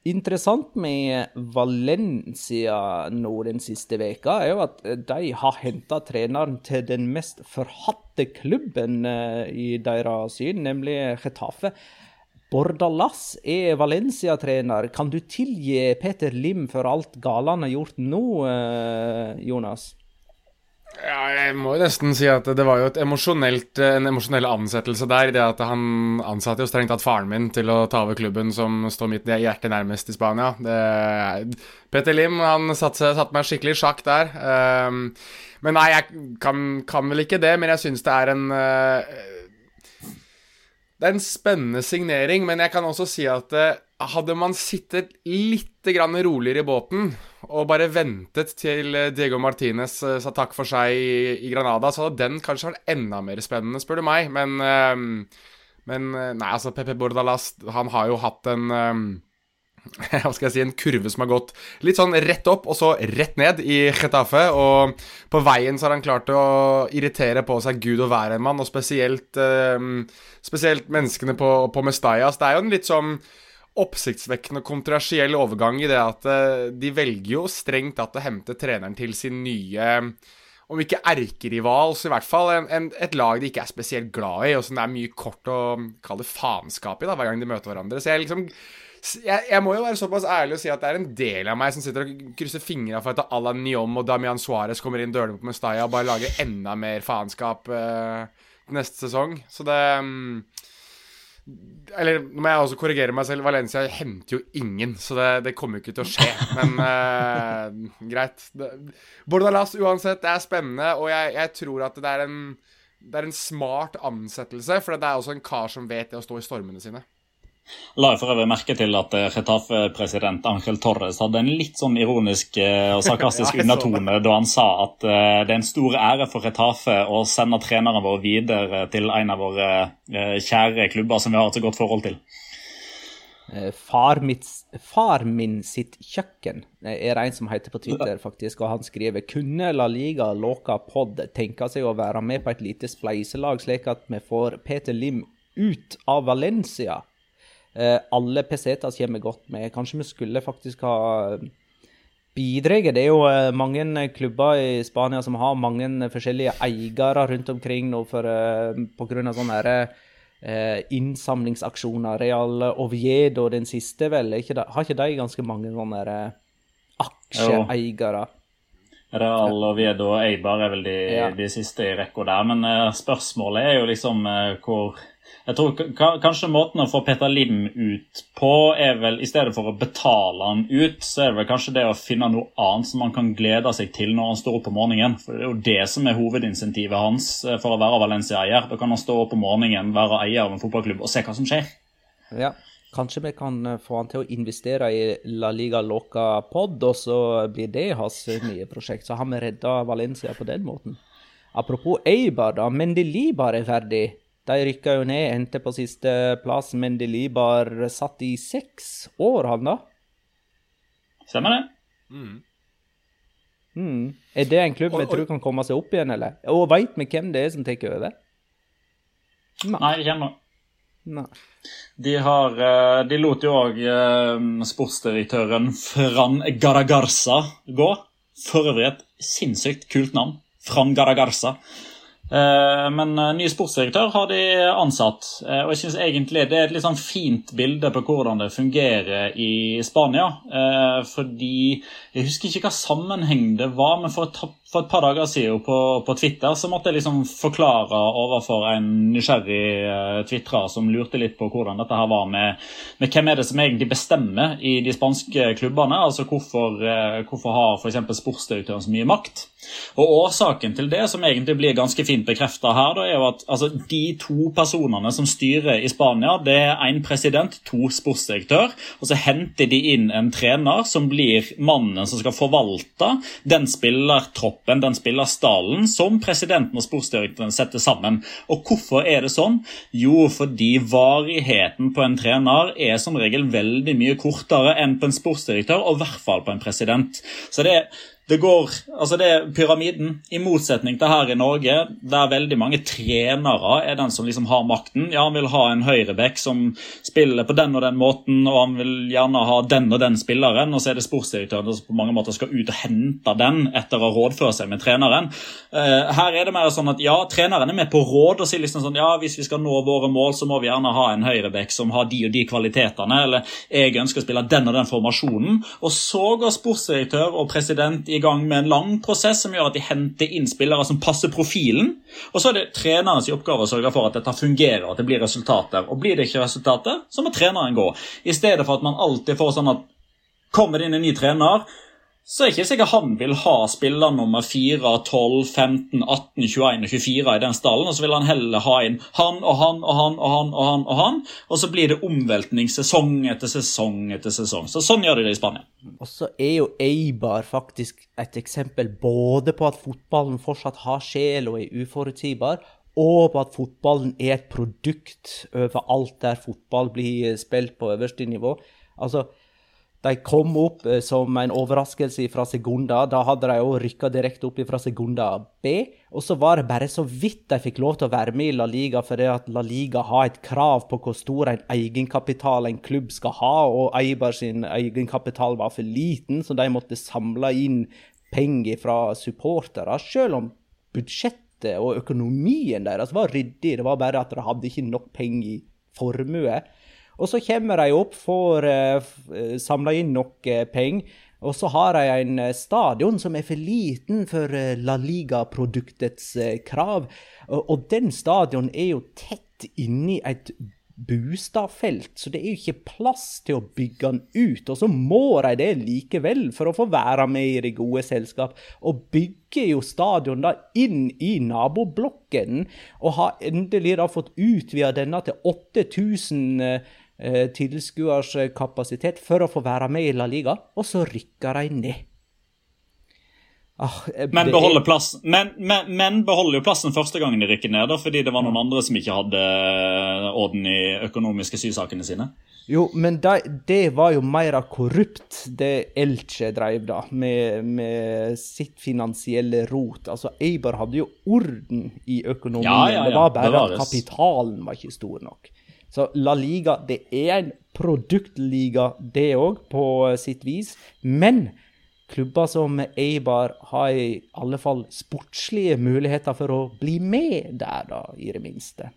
Speaker 1: Interessant med Valencia nå den siste veka er jo at de har henta treneren til den mest forhatte klubben eh, i deres syn, nemlig Getafe. Bordalas er Valencia-trener. Kan du tilgi Peter Lim for alt gale han har gjort nå, eh, Jonas?
Speaker 5: Ja, jeg må jo nesten si at det var jo en emosjonell ansettelse der. Det at han ansatte jo strengt tatt faren min til å ta over klubben som står mitt hjerte nærmest i Spania. Det, Peter Lim han satte, satt meg skikkelig i sjakk der. Um, men nei, jeg kan, kan, vel ikke det, men jeg syns det er en uh, Det er en spennende signering, men jeg kan også si at uh, hadde man sittet litt roligere i båten og bare ventet til eh, Diego Martinez uh, sa takk for seg i, Granada, så hadde den kanskje vært enda mer spennende, spør du meg. Men, men nei, altså, Pepe Bordalas, han har jo hatt en hva skal jeg si, en kurve som har gått litt sånn rett opp og så rett ned i Getafe. Og på veien så har han klart å irritere på seg Gud og hvermann, og spesielt, eh, spesielt menneskene på, på Mestallas. Det er jo en litt sånn oppsiktsvekkende og kontroversiell overgang i det at eh, de velger jo strengt tatt å hente treneren til sin nye om ikke erkerival, så i hvert fall en, en, et lag de ikke er spesielt glad i, og som det er mye kort å kalle faenskap i da, hver gang de møter hverandre. Så jeg liksom jeg, jeg, må jo være såpass ærlig og si at det er en del av meg som sitter og krysser fingra for at Alan Niom og Damian Suárez kommer inn dørene på Mestalla og bare lager enda mer faenskap uh, neste sesong. Så det um, eller nå må jeg også korrigere meg selv. Valencia henter jo ingen, så det, det kommer jo ikke til å skje. Men uh, greit. Bordalas uansett, det er spennende, og jeg, jeg tror at det er, en, det er en smart ansettelse. For det er også en kar som vet det å stå i stormene sine.
Speaker 3: La jeg for øvrig merke til at Retafe-president eh, Angel Torres hadde en litt sånn ironisk eh, og sarkastisk undertone da han sa at eh, det er en stor ære for Retafe å sende treneren vår videre til en av våre kjære klubber som vi har et så godt forhold til.
Speaker 1: Far, mitt, far, min sitt kjøkken er det en som heter på Twitter, faktisk, og han skriver kunne La Liga Låka Pod tenke seg å være med på et lite spleiselag, slik at vi får Peter Lim ut av Valencia? Eh, alle pesetas kommer godt med. Kanskje vi skulle faktisk ha bidratt. Det er jo eh, mange klubber i Spania som har mange forskjellige eiere rundt omkring nå for, av sånne her, innsamlingsaksjoner. Real Oviedo, den siste, vel? Ikke har ikke de ganske mange sånne aksjeeiere?
Speaker 3: Real Oviedo og Eibar er vel de, ja. de siste i rekka der. Men spørsmålet er jo liksom hvor jeg tror kanskje måten å få Peter Lim ut på er vel i stedet for å betale han ut, så er det vel kanskje det å finne noe annet som han kan glede seg til når han står opp om morgenen. For Det er jo det som er hovedinsentivet hans eh, for å være Valencia-eier. Da kan han stå opp om morgenen, være eier av en fotballklubb og se hva som skjer.
Speaker 1: Ja, Kanskje vi kan eh, få han til å investere i La Liga Loca Pod, og så blir det hans nye prosjekt. Så har vi redda Valencia på den måten. Apropos Eibar, da. Mendelibar er ferdig. De rykka jo ned, endte på sisteplass. Mendelibar satt i seks år, han da?
Speaker 3: Stemmer det.
Speaker 1: Mm. Mm. Er det en klubb vi tror kan komme seg opp igjen, eller? Og veit vi hvem det er som tar over?
Speaker 3: Nei, Nei ikke ennå. De, har, eh, de lot jo òg eh, sportsdirektøren Fran Garagarsa gå. For øvrig et sinnssykt kult navn. Fran Garagarza. Eh, men eh, ny sportsdirektør har de ansatt. Eh, og jeg synes egentlig Det er et litt sånn fint bilde på hvordan det fungerer i Spania. Fordi Jeg husker ikke hva sammenheng det var, men for et, for et par dager siden på, på, Twitter så måtte jeg liksom forklare overfor en nysgjerrig tvitrer som lurte litt på hvordan dette her var med, med hvem er det som egentlig bestemmer i de spanske klubbene. altså Hvorfor, hvorfor har f.eks. sportsdirektøren så mye makt? Og Årsaken til det, som egentlig blir ganske fint bekrefta her, da, er jo at altså, de to personene som styrer i Spania, det er én president, to sportsdirektør. Og så henter de inn en trener som blir mannen som skal forvalte den spillertroppen, den spillerstallen, som presidenten og sportsdirektøren setter sammen. Og hvorfor er det sånn? Jo, fordi varigheten på en trener er som regel veldig mye kortere enn på en sportsdirektør, og i hvert fall på en president. Så det er det går, altså det er pyramiden, i motsetning til her i Norge, der veldig mange trenere er den som liksom har makten. Ja, Han vil ha en høyreback som spiller på den og den måten, og han vil gjerne ha den og den spilleren. Og så er det sportsdirektøren som på mange måter skal ut og hente den etter å rådføre seg med treneren. Uh, her er det mer sånn at ja, treneren er med på råd og sier liksom sånn ja, hvis vi skal nå våre mål, så må vi gjerne ha en høyreback som har de og de kvalitetene, eller jeg ønsker å spille den og den formasjonen. Og så går sportsdirektør og president i i gang med en lang prosess som gjør at de henter inn spillere som passer profilen. Og så er det trenerens oppgave å sørge for at dette fungerer, at det blir resultater. Og blir det ikke resultater, så må treneren gå. I stedet for at man alltid får sånn at kommer det inn en ny trener, så er det ikke sikkert han vil ha spiller nummer 4, 12, 15, 18, 21 og 24 i den stallen. Og så vil han heller ha inn han og han og han og han og han. Og han, og så blir det omveltning sesong etter sesong etter sesong. Så Sånn gjør de det i Spania.
Speaker 1: Og så er jo Eibar faktisk et eksempel både på at fotballen fortsatt har sjel og er uforutsigbar, og på at fotballen er et produkt overalt der fotball blir spilt på øverste nivå. Altså, de kom opp eh, som en overraskelse fra Segunda. Da hadde de òg rykka direkte opp fra Segunda B. Og så var det bare så vidt de fikk lov til å være med i La Liga, fordi at La Liga har et krav på hvor stor en egenkapital en klubb skal ha, og Eibar sin egenkapital var for liten, så de måtte samle inn penger fra supportere, selv om budsjettet og økonomien deres var ryddig. Det var bare at de hadde ikke nok penger i formue. Og så kommer de opp, får uh, samla inn nok uh, penger. Og så har de en stadion som er for liten for La Liga-produktets krav. Og, den stadion er jo tett inni et Bustadfelt, så det er jo ikke plass til å bygge den ut. Og så må de det likevel for å få være med i det gode selskap. Og bygger jo stadion da inn i naboblokken, og har endelig da fått utvida denne til 8000 eh, tilskuers kapasitet for å få være med i La Liga, og så rykker de ned.
Speaker 3: Ah, men, beholder plass, men, men, men, beholder jo plassen første gangen de rykker ned, da, fordi det var noen andre som ikke hadde eh, orden i økonomiske sysakene sine?
Speaker 1: Jo, men det, det var jo mer korrupt, det Elche drev da, med, med, sitt finansielle rot. Altså, Eibar hadde jo orden i økonomien, ja, ja, ja. det var bare Bevares. at kapitalen var ikke stor nok. Så La Liga det er en produktliga, det òg, på sitt vis. Men klubber som Eibar har i alle fall sportslige muligheter for å bli med der, da, i det minste.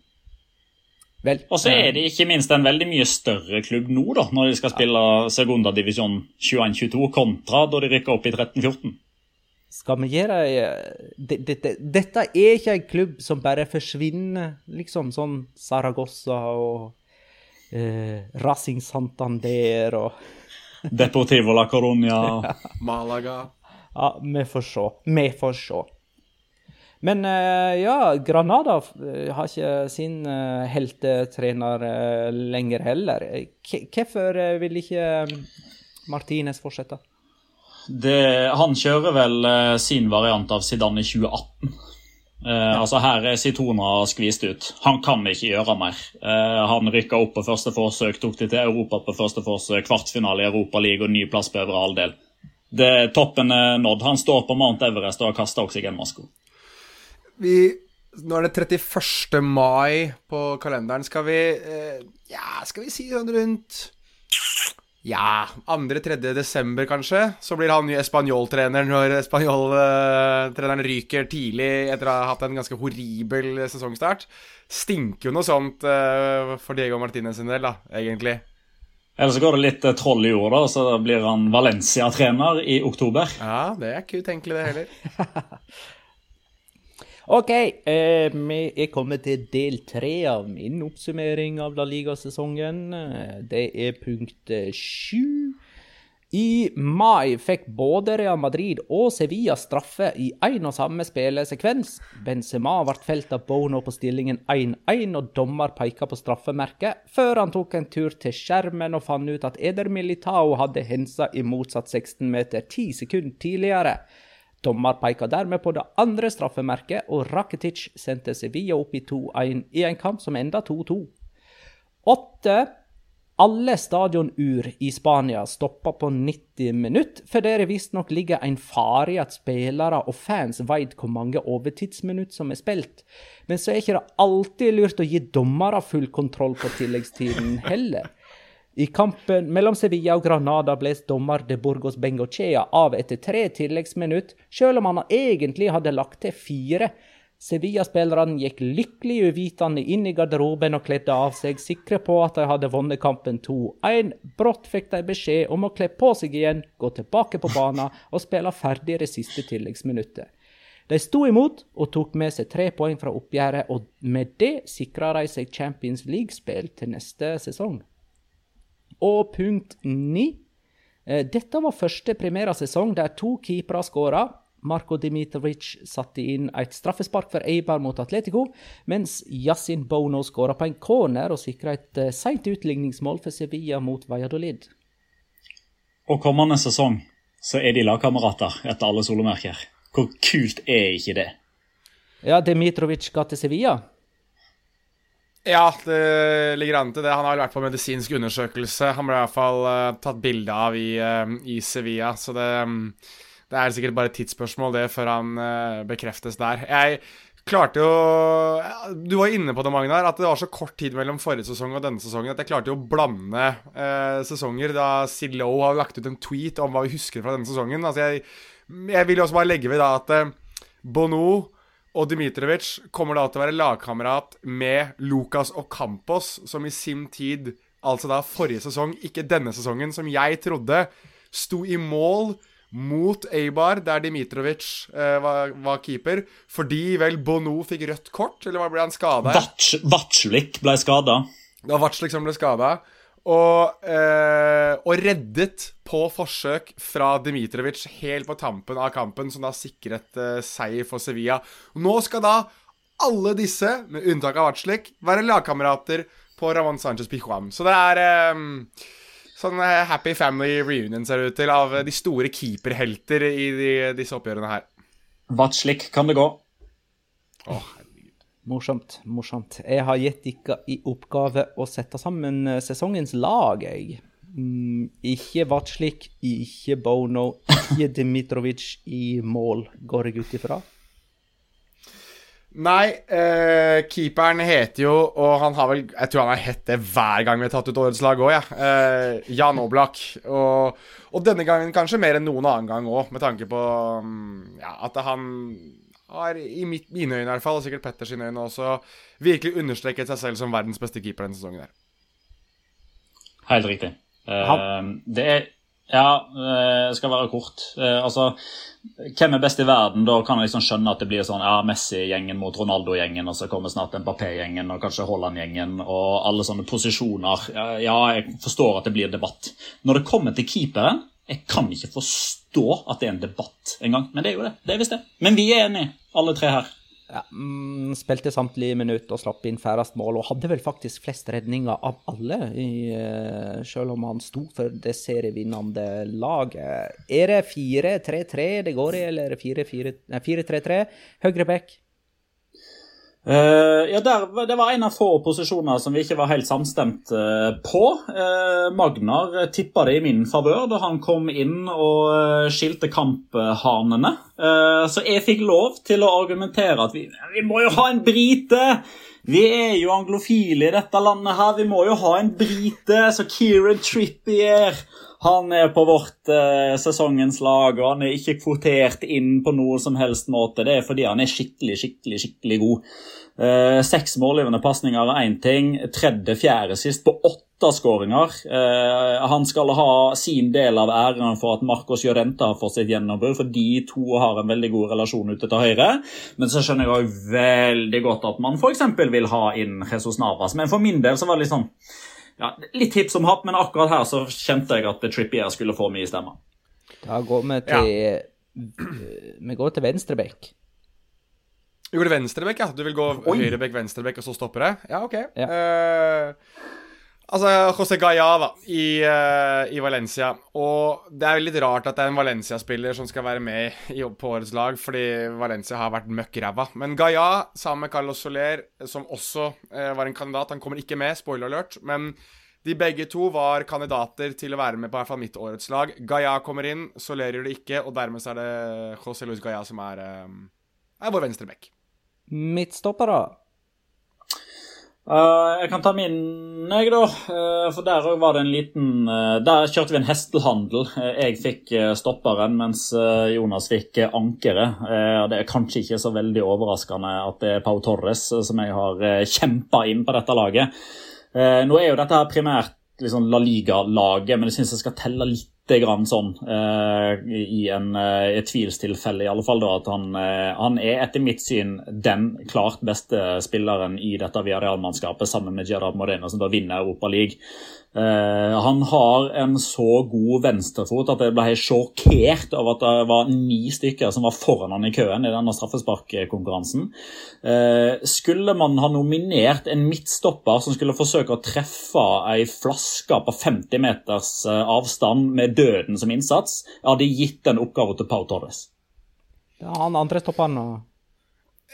Speaker 3: Vel, og så er det ikke minst en veldig mye større klubb nå, da, når de skal spille Segunda divisjon 21-22, kontra da de rykker opp i 13-14.
Speaker 1: Skal vi gjøre det, det, det, Dette er ikke en klubb som bare forsvinner, liksom sånn Saragossa og eh, Racing Santander og
Speaker 3: Deportivo la Coruña,
Speaker 5: Malaga.
Speaker 1: Ja, vi får se. Vi får se. Men eh, ja, Granada eh, har ikke sin heltetrener lenger heller. Hvorfor vil ikke Martinez fortsette?
Speaker 3: Det, han kjører vel eh, sin variant av Zidane i 2018. Eh, ja. altså Her er Sitona skvist ut. Han kan ikke gjøre mer. Eh, han rykka opp på første forsøk, tok det til Europa på første forsøk, kvartfinale i Europaligaen og ny plass på øvre halvdel. Det Toppen er nådd. Han står på Mount Everest og har kasta oksygenmaska.
Speaker 5: Nå er det 31. mai på kalenderen. Skal vi Ja, skal vi si rundt ja, 2.-3. desember kanskje. Så blir han ny Español-trener når Español-treneren ryker tidlig etter å ha hatt en ganske horribel sesongstart. Stinker jo noe sånt uh, for Diego Martinez sin del, da, egentlig.
Speaker 3: Eller så går det litt uh, troll i jorda, så blir han Valencia-trener i oktober.
Speaker 5: Ja, det er ikke utenkelig, det heller.
Speaker 1: OK, eh, vi er kommet til del tre av min oppsummering av La Liga-sesongen. Det er punkt eh, sju. I mai fikk både Real Madrid og Sevilla straffe i én og samme spillesekvens. Benzema ble felt av Bono på stillingen 1-1, og dommer pekte på straffemerket, før han tok en tur til skjermen og fant ut at Eder Militao hadde hensa i motsatt 16 meter ti sekunder tidligere. Dommer peker dermed på det andre straffemerket, og Rakitic sendte Sevilla opp i 2-1 i en kamp som enda 2-2. Åtte alle stadionur i Spania stoppa på 90 minutter, fordi det visstnok ligger en fare i at spillere og fans veit hvor mange overtidsminutt som er spilt. Men så er ikke det alltid lurt å gi dommere full kontroll på tilleggstiden heller. I kampen mellom Sevilla og Granada ble dommer de Burgos Bengochea av etter tre tilleggsminutt, selv om han egentlig hadde lagt til fire. Sevilla-spillerne gikk lykkelig uvitende inn i garderoben og kledde av seg, sikre på at de hadde vunnet kampen 2-1. Brått fikk de beskjed om å kle på seg igjen, gå tilbake på banen og spille ferdig det siste tilleggsminuttet. De sto imot og tok med seg tre poeng fra oppgjøret, og med det sikra de seg Champions League-spill til neste sesong. Og punkt ni. Eh, Dette var første primære sesong der to keepere skåra. Marko Dimitrovic satte inn et straffespark for Eibar mot Atletico, mens Yasin Bono skåra på en corner og sikra et eh, seint utligningsmål for Sevilla mot Valladolid.
Speaker 3: Og kommende sesong så er de lagkamerater etter alle solomerker. Hvor kult er ikke det?
Speaker 1: Ja, Dimitrovic skal til Sevilla.
Speaker 5: Ja, det ligger an til det. Han har vel vært på medisinsk undersøkelse. Han ble i hvert fall uh, tatt bilde av i, uh, i, Sevilla, så det, um, det, er sikkert bare et tidsspørsmål det før han uh, bekreftes der. Jeg klarte jo Du var inne på det, Magnar, at det var så kort tid mellom forrige sesong og denne sesongen at jeg klarte jo å blande sesonger. Da Silo har lagt ut en tweet om hva vi husker fra denne sesongen. Altså, jeg jeg vil også bare legge ved da at Bono og Dmitrovic kommer da til å være lagkamerat med Lucas og Campos, som i sin tid, altså da forrige sesong, ikke denne sesongen, som jeg trodde sto i mål mot Eibar, der Dmitrovic eh, var, var, keeper, fordi vel Bono fikk rødt kort, eller ble han skada?
Speaker 3: Vatslik ble skada.
Speaker 5: Det var Vatslik som ble skada. Og, eh, og, reddet på forsøk fra Dmitrovic helt på tampen av kampen, som da sikret eh, seier for Sevilla. Nå skal da alle disse, med unntak av Vatslik, være lagkamerater på Ramón Sánchez Pijuan. Så det er eh, sånn eh, happy family reunion, ser det ut til, av de store keeperhelter i de, disse oppgjørene her.
Speaker 3: Vatslik kan det gå.
Speaker 1: Åh, Morsomt. morsomt. Jeg har gitt dere i oppgave å sette sammen eh, sesongens lag, jeg. Mm, ikke Vatslik, ikke Bono, ikke Dmitrovic i mål, går jeg ut ifra.
Speaker 5: Nei, eh, keeperen heter jo, og han har vel Jeg tror han har hett det hver gang vi har tatt ut årets lag òg. Ja. Eh, Jan Oblak. Og, og, denne gangen kanskje mer enn noen annen gang òg, med tanke på mm, ja, at han har i mitt, mine øyne i hvert fall, og sikkert Petters øyne også, virkelig understreket seg selv som verdens beste keeper denne sesongen. her.
Speaker 3: Helt riktig. Uh, det er Ja, uh, skal være kort. Uh, altså, hvem er best i verden? Da kan jeg liksom skjønne at det blir sånn ja, Messi-gjengen mot Ronaldo-gjengen, og så kommer snart Mbappé-gjengen og kanskje Haaland-gjengen og alle sånne posisjoner. Ja, jeg forstår at det blir debatt. Når det kommer til keeperen jeg kan ikke forstå at det er en debatt engang, men det er jo det. Det er visst det. Men vi er enige, alle tre her.
Speaker 1: Ja, mm, spilte samtlige minutt og slapp inn færrest mål, og hadde vel faktisk flest redninger av alle, i, uh, selv om han sto for det serievinnende laget. Er det 4-3-3 det går i, eller 4-3-3? Høyre back?
Speaker 3: Uh, ja, der, Det var en av få posisjoner som vi ikke var helt samstemt uh, på. Uh, Magnar tippa det i min favør da han kom inn og skilte kamphanene. så jeg fikk lov til å argumentere at vi, vi må jo ha en brite! Vi er jo anglofile i dette landet her. Vi må jo ha en brite. Så Kieran Trippier han er på vårt eh, sesongens lag, og han er ikke kvotert inn på noen som helst måte. Det er fordi han er skikkelig, skikkelig, skikkelig god. Eh, seks målgivende pasninger er én ting. Tredje, fjerde sist på åtte skåringer. Eh, han skal ha sin del av æren for at Marcos Llorente har fått sitt gjennombrudd, for de to har en veldig god relasjon ute til høyre. Men så skjønner jeg òg veldig godt at man f.eks. vil ha inn Jesus Navas. Men for min del så var det litt sånn ja, litt hipp som happ, men akkurat her så kjente jeg at Trippier skulle få mye stemmer.
Speaker 1: Da går vi til ja. Vi går til venstrebekk.
Speaker 5: Vi går til venstrebekk, ja. Du vil gå høyrebekk, venstrebekk, og så stopper det? Ja, OK. Ja. Uh, Altså, José Gaia da, i, uh, i, Valencia. Og det er jo litt rart at det er en Valencia-spiller som skal være med i, på årets lag, fordi Valencia har vært møkk ræva. Men Gaia, sammen med Carlos Soler, som også uh, var en kandidat Han kommer ikke med, spoiler alert. Men de begge to var kandidater til å være med på hvert fall mitt årets lag. Gaia kommer inn, Soler gjør det ikke, og dermed så er det José Luis Gaia som er, uh, er vår venstreback.
Speaker 1: Midtstoppere?
Speaker 3: Uh, jeg kan ta min, jeg, da. Uh, for der var det en liten uh, Der kjørte vi en hestehandel. jeg fikk stopperen, mens Jonas fikk ankeret. det er kanskje ikke så veldig overraskende at det er Pau Torres som jeg har kjempa inn på dette laget. nå er jo dette her primært liksom La Liga-laget, men jeg syns jeg skal telle litt grann sånn uh, i en, uh, et tvilstilfelle, i alle fall da, at han, uh, han, er etter mitt syn den klart beste spilleren i dette Villarreal-mannskapet, sammen med Gerard Moreno, som da vinner Europa League. Han har en så god venstrefot at jeg ble helt sjokkert over at det var ni stykker som var foran han i køen i denne straffesparkkonkurransen. Skulle man ha nominert en midtstopper som skulle forsøke å treffe ei flaske på 50 meters avstand med døden som innsats, jeg hadde gitt den oppgaven til Pau Torres.
Speaker 1: Det er han andre stopperen og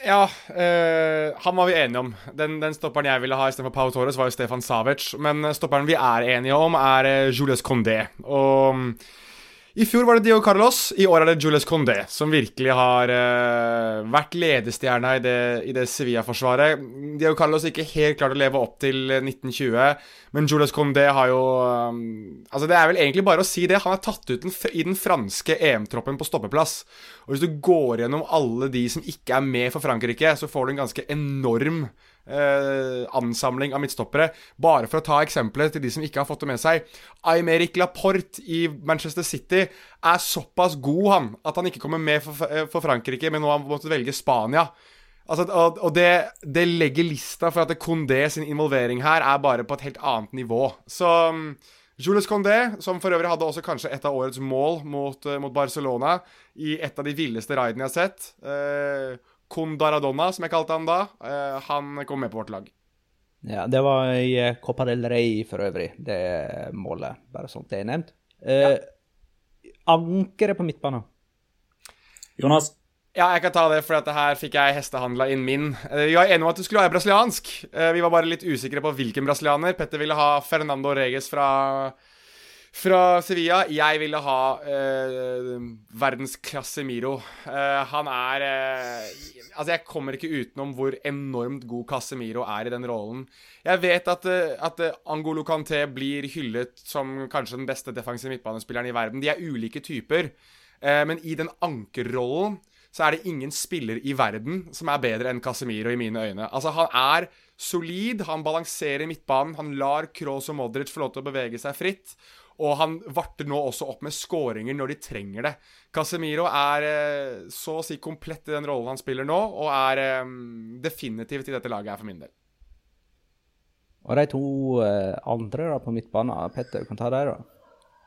Speaker 5: ja, øh, han var vi enige om. Den, den stopperen jeg ville ha istedenfor Pau Torres, var jo Stefan Savic. Men eh, stopperen vi er enige om, er uh, Julius Condé. Og i fjor var det Dio Carlos, i år er det Julius Condé som virkelig har uh, vært ledestjerna i det, det Sevilla-forsvaret. Dio Carlos ikke helt klart å leve opp til 1920, men Julius Condé har jo um, Altså, det er vel egentlig bare å si det. Han er tatt ut den, i den franske EM-troppen på stoppeplass. Og hvis du går gjennom alle de som ikke er med for Frankrike, så får du en ganske enorm eh, ansamling av midtstoppere. Bare for å ta eksempelet til de som ikke har fått det med seg. Aymeric Laporte i Manchester City er såpass god, han, at han ikke kommer med for, for Frankrike, men nå har han måttet velge Spania. Altså, og, det, det, legger lista for at Condé sin involvering her er bare på et helt annet nivå. Så Jules Condé, som for øvrig hadde også kanskje et av årets mål mot, uh, mot Barcelona i et av de villeste raidene jeg har sett. Uh, Condaradonna, som jeg kalte han da, uh, han kom med på vårt lag.
Speaker 1: Ja, det var i Copa del Rey for øvrig, det målet. Bare sånt det er nevnt. Eh, ja. Ankeret på midtbanen.
Speaker 3: Jonas?
Speaker 5: Ja, jeg kan ta det, for her fikk jeg hestehandla inn min. Eh, vi var enige om at du skulle være brasiliansk. Eh, vi var bare litt usikre på hvilken brasilianer. Petter ville ha Fernando Reges fra, fra Sevilla. Jeg ville ha eh, verdens Miro. Eh, han er eh, Altså, jeg kommer ikke utenom hvor enormt god Casemiro er i den rollen. Jeg vet at, eh, at Angolo Canté blir hyllet som kanskje den beste defensive midtbanespilleren i verden. De er ulike typer, men i den ankerrollen så er det ingen spiller i verden som er bedre enn Casemiro i mine øyne. Altså, han er solid, han balanserer midtbanen, han lar Kroos og Modric få lov til å bevege seg fritt. Og han varter nå også opp med skåringer når de trenger det. Casemiro er eh, så å si komplett i den rollen han spiller nå, og er eh, definitivt i dette laget her for min del.
Speaker 1: Og de to eh, andre da på midtbanen, Petter, kan ta deg, da?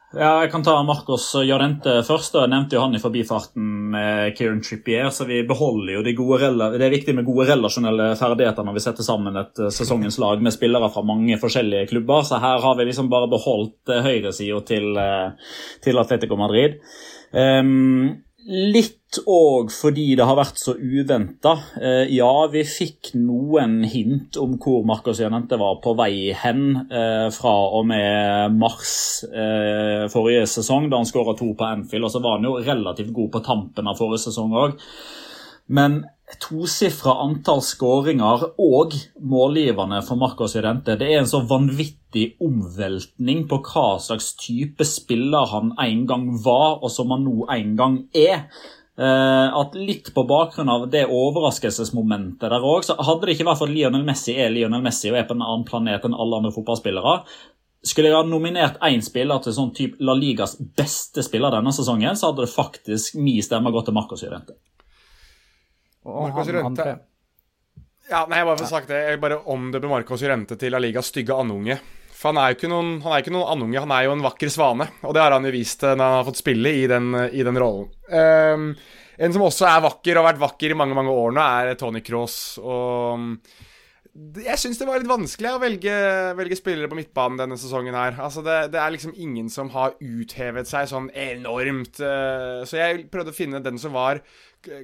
Speaker 3: Ja, Jeg kan ta Marcos Jarente først. Jeg nevnte jo han i forbifarten med Kieran Trippier. så vi beholder jo de gode, Det er viktig med gode relasjonelle ferdigheter når vi setter sammen et eh, sesongens lag med spillere fra mange forskjellige klubber. Så her har vi liksom bare beholdt eh, høyresida til, eh, til Atletico Madrid. Um, Litt òg fordi det har vært så uventa. Eh, ja, vi fikk noen hint om hvor Marcos Janente var på vei hen eh, fra og med mars eh, forrige sesong, da han skåra to på Anfield. Og så var han jo relativt god på tampen av forrige sesong òg. Men tosifra antall skåringer og målgiverne for Marcos Llorente det er en så vanvittig omveltning på hva slags type spiller han en gang var, og som han nå en gang er. Eh, at litt på bakgrunn av det overraskelsesmomentet der òg, så hadde det ikke vært for at Lionel Messi er Lionel Messi og er på en annen planet enn alle andre fotballspillere, skulle jeg ha nominert én spiller til sånn type La Ligas beste spiller denne sesongen, så hadde det faktisk min stemme gått til Marcos
Speaker 5: Jurente. Marcos Rente Ja, nei, jeg bare får sagt det. Jeg bare omdøper Marcos Jurente til La Ligas stygge andunge. For han er jo ikke noen, han er ikke noen andunge, han er jo en vakker svane. Og det har han jo vist når han har fått spille i den, i den rollen. Um, en som også er vakker, og har vært vakker i mange mange år nå, er Tony Cross. Og jeg syns det var litt vanskelig å velge, velge, spillere på midtbanen denne sesongen her. Altså det, det, er liksom ingen som har uthevet seg sånn enormt. Uh, så jeg prøvde å finne den som var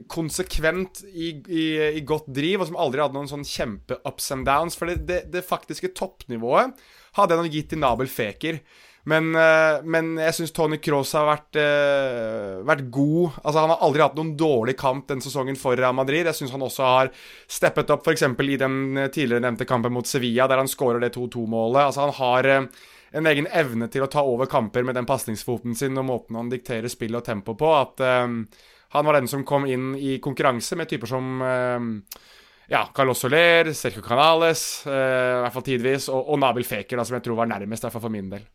Speaker 5: konsekvent i, i, i, godt driv, og som aldri hadde noen sånn kjempe-ups and downs. For det, det, det faktiske toppnivået hadde jeg nok gitt til Nabel Feker. Men, eh, men jeg syns Tony Cross har vært, eh, vært god. Altså Han har aldri hatt noen dårlig kamp den sesongen for Real Madrid. Jeg syns han også har steppet opp f.eks. i den tidligere nevnte kampen mot Sevilla, der han skårer det 2-2-målet. Altså Han har eh, en egen evne til å ta over kamper med den pasningsfoten sin og måten han dikterer spill og tempo på. At um, han var den som kom inn i konkurranse med typer som um, ja, Carlos Soler, Sergio Canales, eh, i hvert fall tidvis, og, og Nabil Feker, da, som jeg tror var nærmest, derfor for min del.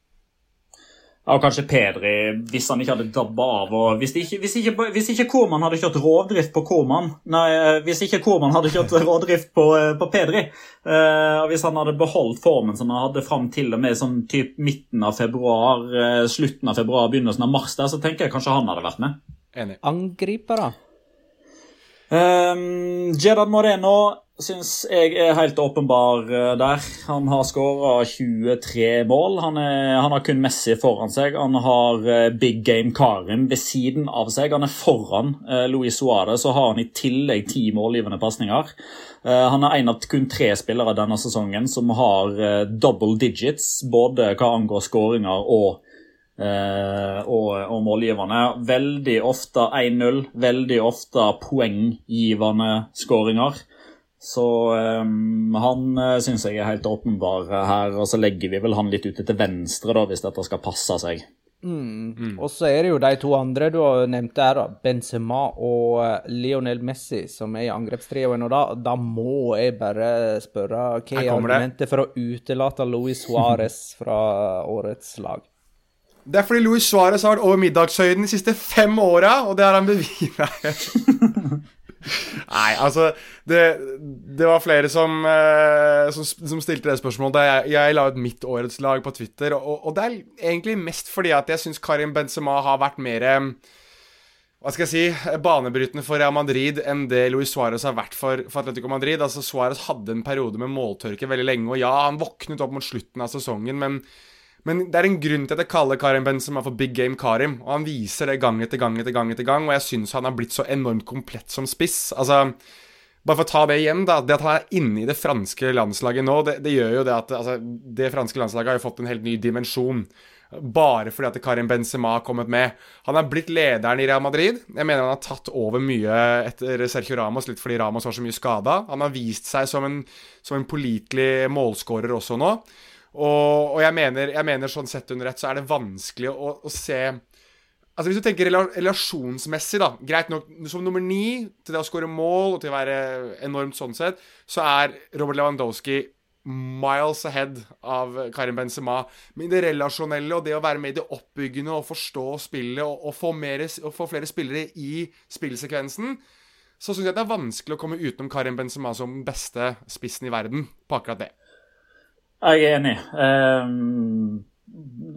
Speaker 3: Ja, og kanskje Pedri, hvis han ikke hadde dabba av. og Hvis ikke, hvis ikke, hvis ikke Korman hadde kjørt rovdrift på Korman Nei, eh, hvis ikke Korman hadde kjørt rovdrift på, eh, på Pedri og Hvis han hadde beholdt formen som han hadde fram til og med sånn typ midten av februar, slutten av februar, begynnelsen av mars, der, så tenker jeg kanskje han hadde vært med.
Speaker 5: Enig.
Speaker 1: Angripere?
Speaker 3: Um, Jedad Moreno syns jeg er helt åpenbar eh, der. Han har skåra 23 mål. Han, er, han, har kun Messi foran seg. Han har uh, big game Karim ved siden av seg. Han er foran uh, Luis Suárez, så har han i tillegg ti målgivende pasninger. Uh, han er en av kun tre spillere denne sesongen som har double digits, både hva angår skåringer og og, og, målgiverne. Veldig ofte 1-0, veldig ofte poenggivende skåringer. Så um, han eh, syns jeg er helt åpenbar her. Og så legger vi vel han litt ute til venstre, da, hvis dette skal passe seg.
Speaker 1: Mm. Mm. Og så er det jo de to andre du har nevnt der, da. Benzema og eh, Lionel Messi, som er i angrepstrioen. Og da, da må jeg bare spørre hva er argumentet for å utelate Luis Suárez fra årets lag?
Speaker 5: Det er fordi Luis Suárez har vært over middagshøyden de siste fem åra, og det har han bevist. Nei, altså Det, det var flere som, uh, som, som, stilte det spørsmålet jeg, jeg la ut mitt årets lag på Twitter. Og, og det er egentlig mest fordi at jeg syns Karim Benzema har vært mer hva skal jeg si, banebrytende for Real Madrid enn det Luis Suárez har vært for, for Atletico Madrid. Altså Suárez hadde en periode med måltørke veldig lenge, og ja, han våknet opp mot slutten av sesongen, men men det er en grunn til at jeg kaller Karim Benzema for Big Game Karim. Og han viser det gang etter gang etter gang, etter gang og jeg syns han har blitt så enormt komplett som spiss. Altså, bare for å ta det igjen, da. Det at han er inne i det franske landslaget nå, det, det gjør jo det at altså, det franske landslaget har jo fått en helt ny dimensjon. Bare fordi at Karim Benzema har kommet med. Han er blitt lederen i Real Madrid. Jeg mener han har tatt over mye etter Sergio Ramos, litt fordi Ramos var så mye skada. Han har vist seg som en, som en pålitelig målskårer også nå. Og, og jeg, mener, jeg, mener, sånn sett under ett så er det vanskelig å, å se Altså Hvis du tenker relasjonsmessig, da Greit nok, som nummer ni til det å skåre mål og til å være enormt sånn sett, så er Robert Lewandowski miles ahead av Karim Benzema. Men det relasjonelle og det å være med i det oppbyggende og forstå spillet og, og, få, mer, og få, flere spillere i spillsekvensen, så syns jeg det er vanskelig å komme utenom Karim Benzema som beste spissen i verden på akkurat det.
Speaker 3: Jeg er enig. Um,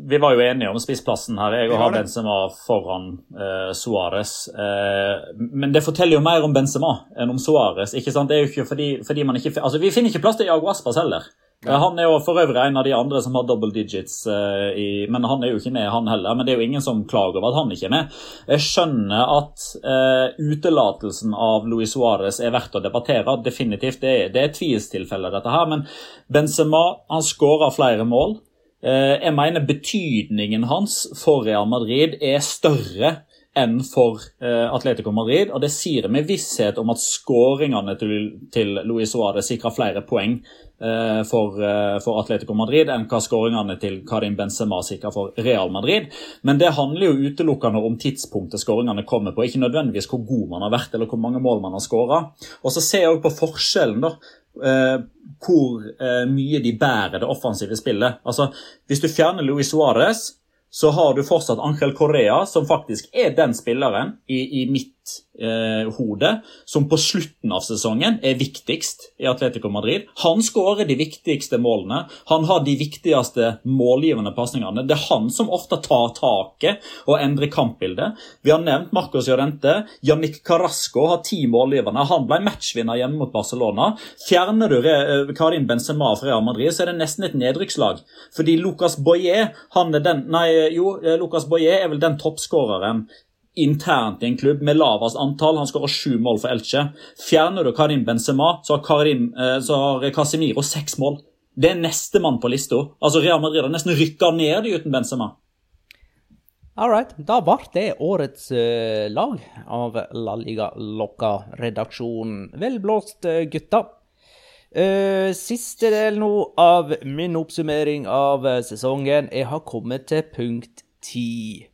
Speaker 3: vi var jo enige om spissplassen her. Jeg og har Benzema foran uh, Suárez. Uh, men det forteller jo mer om Benzema enn om Suárez. Det er jo ikke fordi, fordi man ikke Altså, Vi finner ikke plass til Iago Aspas heller. Ja. Han er jo for øvrig en av de andre som har double digits, uh, i, men han er jo ikke med, han heller. Men det er jo ingen som klager over at han ikke er med. Jeg skjønner at uh, utelatelsen av Luis Suárez er verdt å debattere. Definitivt. Det er, det er tvilstilfeller, dette her. Men Benzema han skårer flere mål. Uh, jeg mener betydningen hans for Real Madrid er større enn for Atletico Madrid. og Det sier med visshet om at skåringene til, til Luis Suárez sikrer flere poeng for, uh, for, Atletico Madrid enn hva skåringene til Karim Benzema sikrer for Real Madrid. Men det handler jo utelukkende om tidspunktet skåringene kommer på, ikke nødvendigvis hvor god man har vært eller hvor mange mål man har skåra. Og så ser jeg òg på forskjellen, da. hvor mye de bærer det offensive spillet. Altså, Hvis du fjerner Luis Suárez så har du fortsatt Angel Correa, som faktisk er den spilleren i, i mitt eh, hode som på slutten av sesongen er viktigst i Atletico Madrid. Han skårer de viktigste målene. Han har de viktigste målgivende pasningene. Det er han som ofte tar taket og endrer kampbildet. Vi har nevnt Marcos Llorente. Jannik Carasco har ti målgivende. Han ble matchvinner hjemme mot Barcelona. Fjerner du Karin Karim Benzema fra Real Madrid, så er det nesten et nedrykkslag. Fordi Lucas Boyer han er den, nei, jo, eh, Lucas Boyer er vel den toppskåreren internt i en klubb med lavest antall. Han skårer sju mål for Elche. Fjerner du Karim Benzema, så har, Karim, eh, så har Casemiro seks mål. Det er nestemann på lista. Altså Real Madrid har nesten rykka ned uten Benzema.
Speaker 1: All right. Da ble det årets uh, lag av La Liga Locca-redaksjonen. Velblåst, uh, gutta. Uh, siste del nå av min oppsummering av sesongen. Jeg har kommet til punkt ti.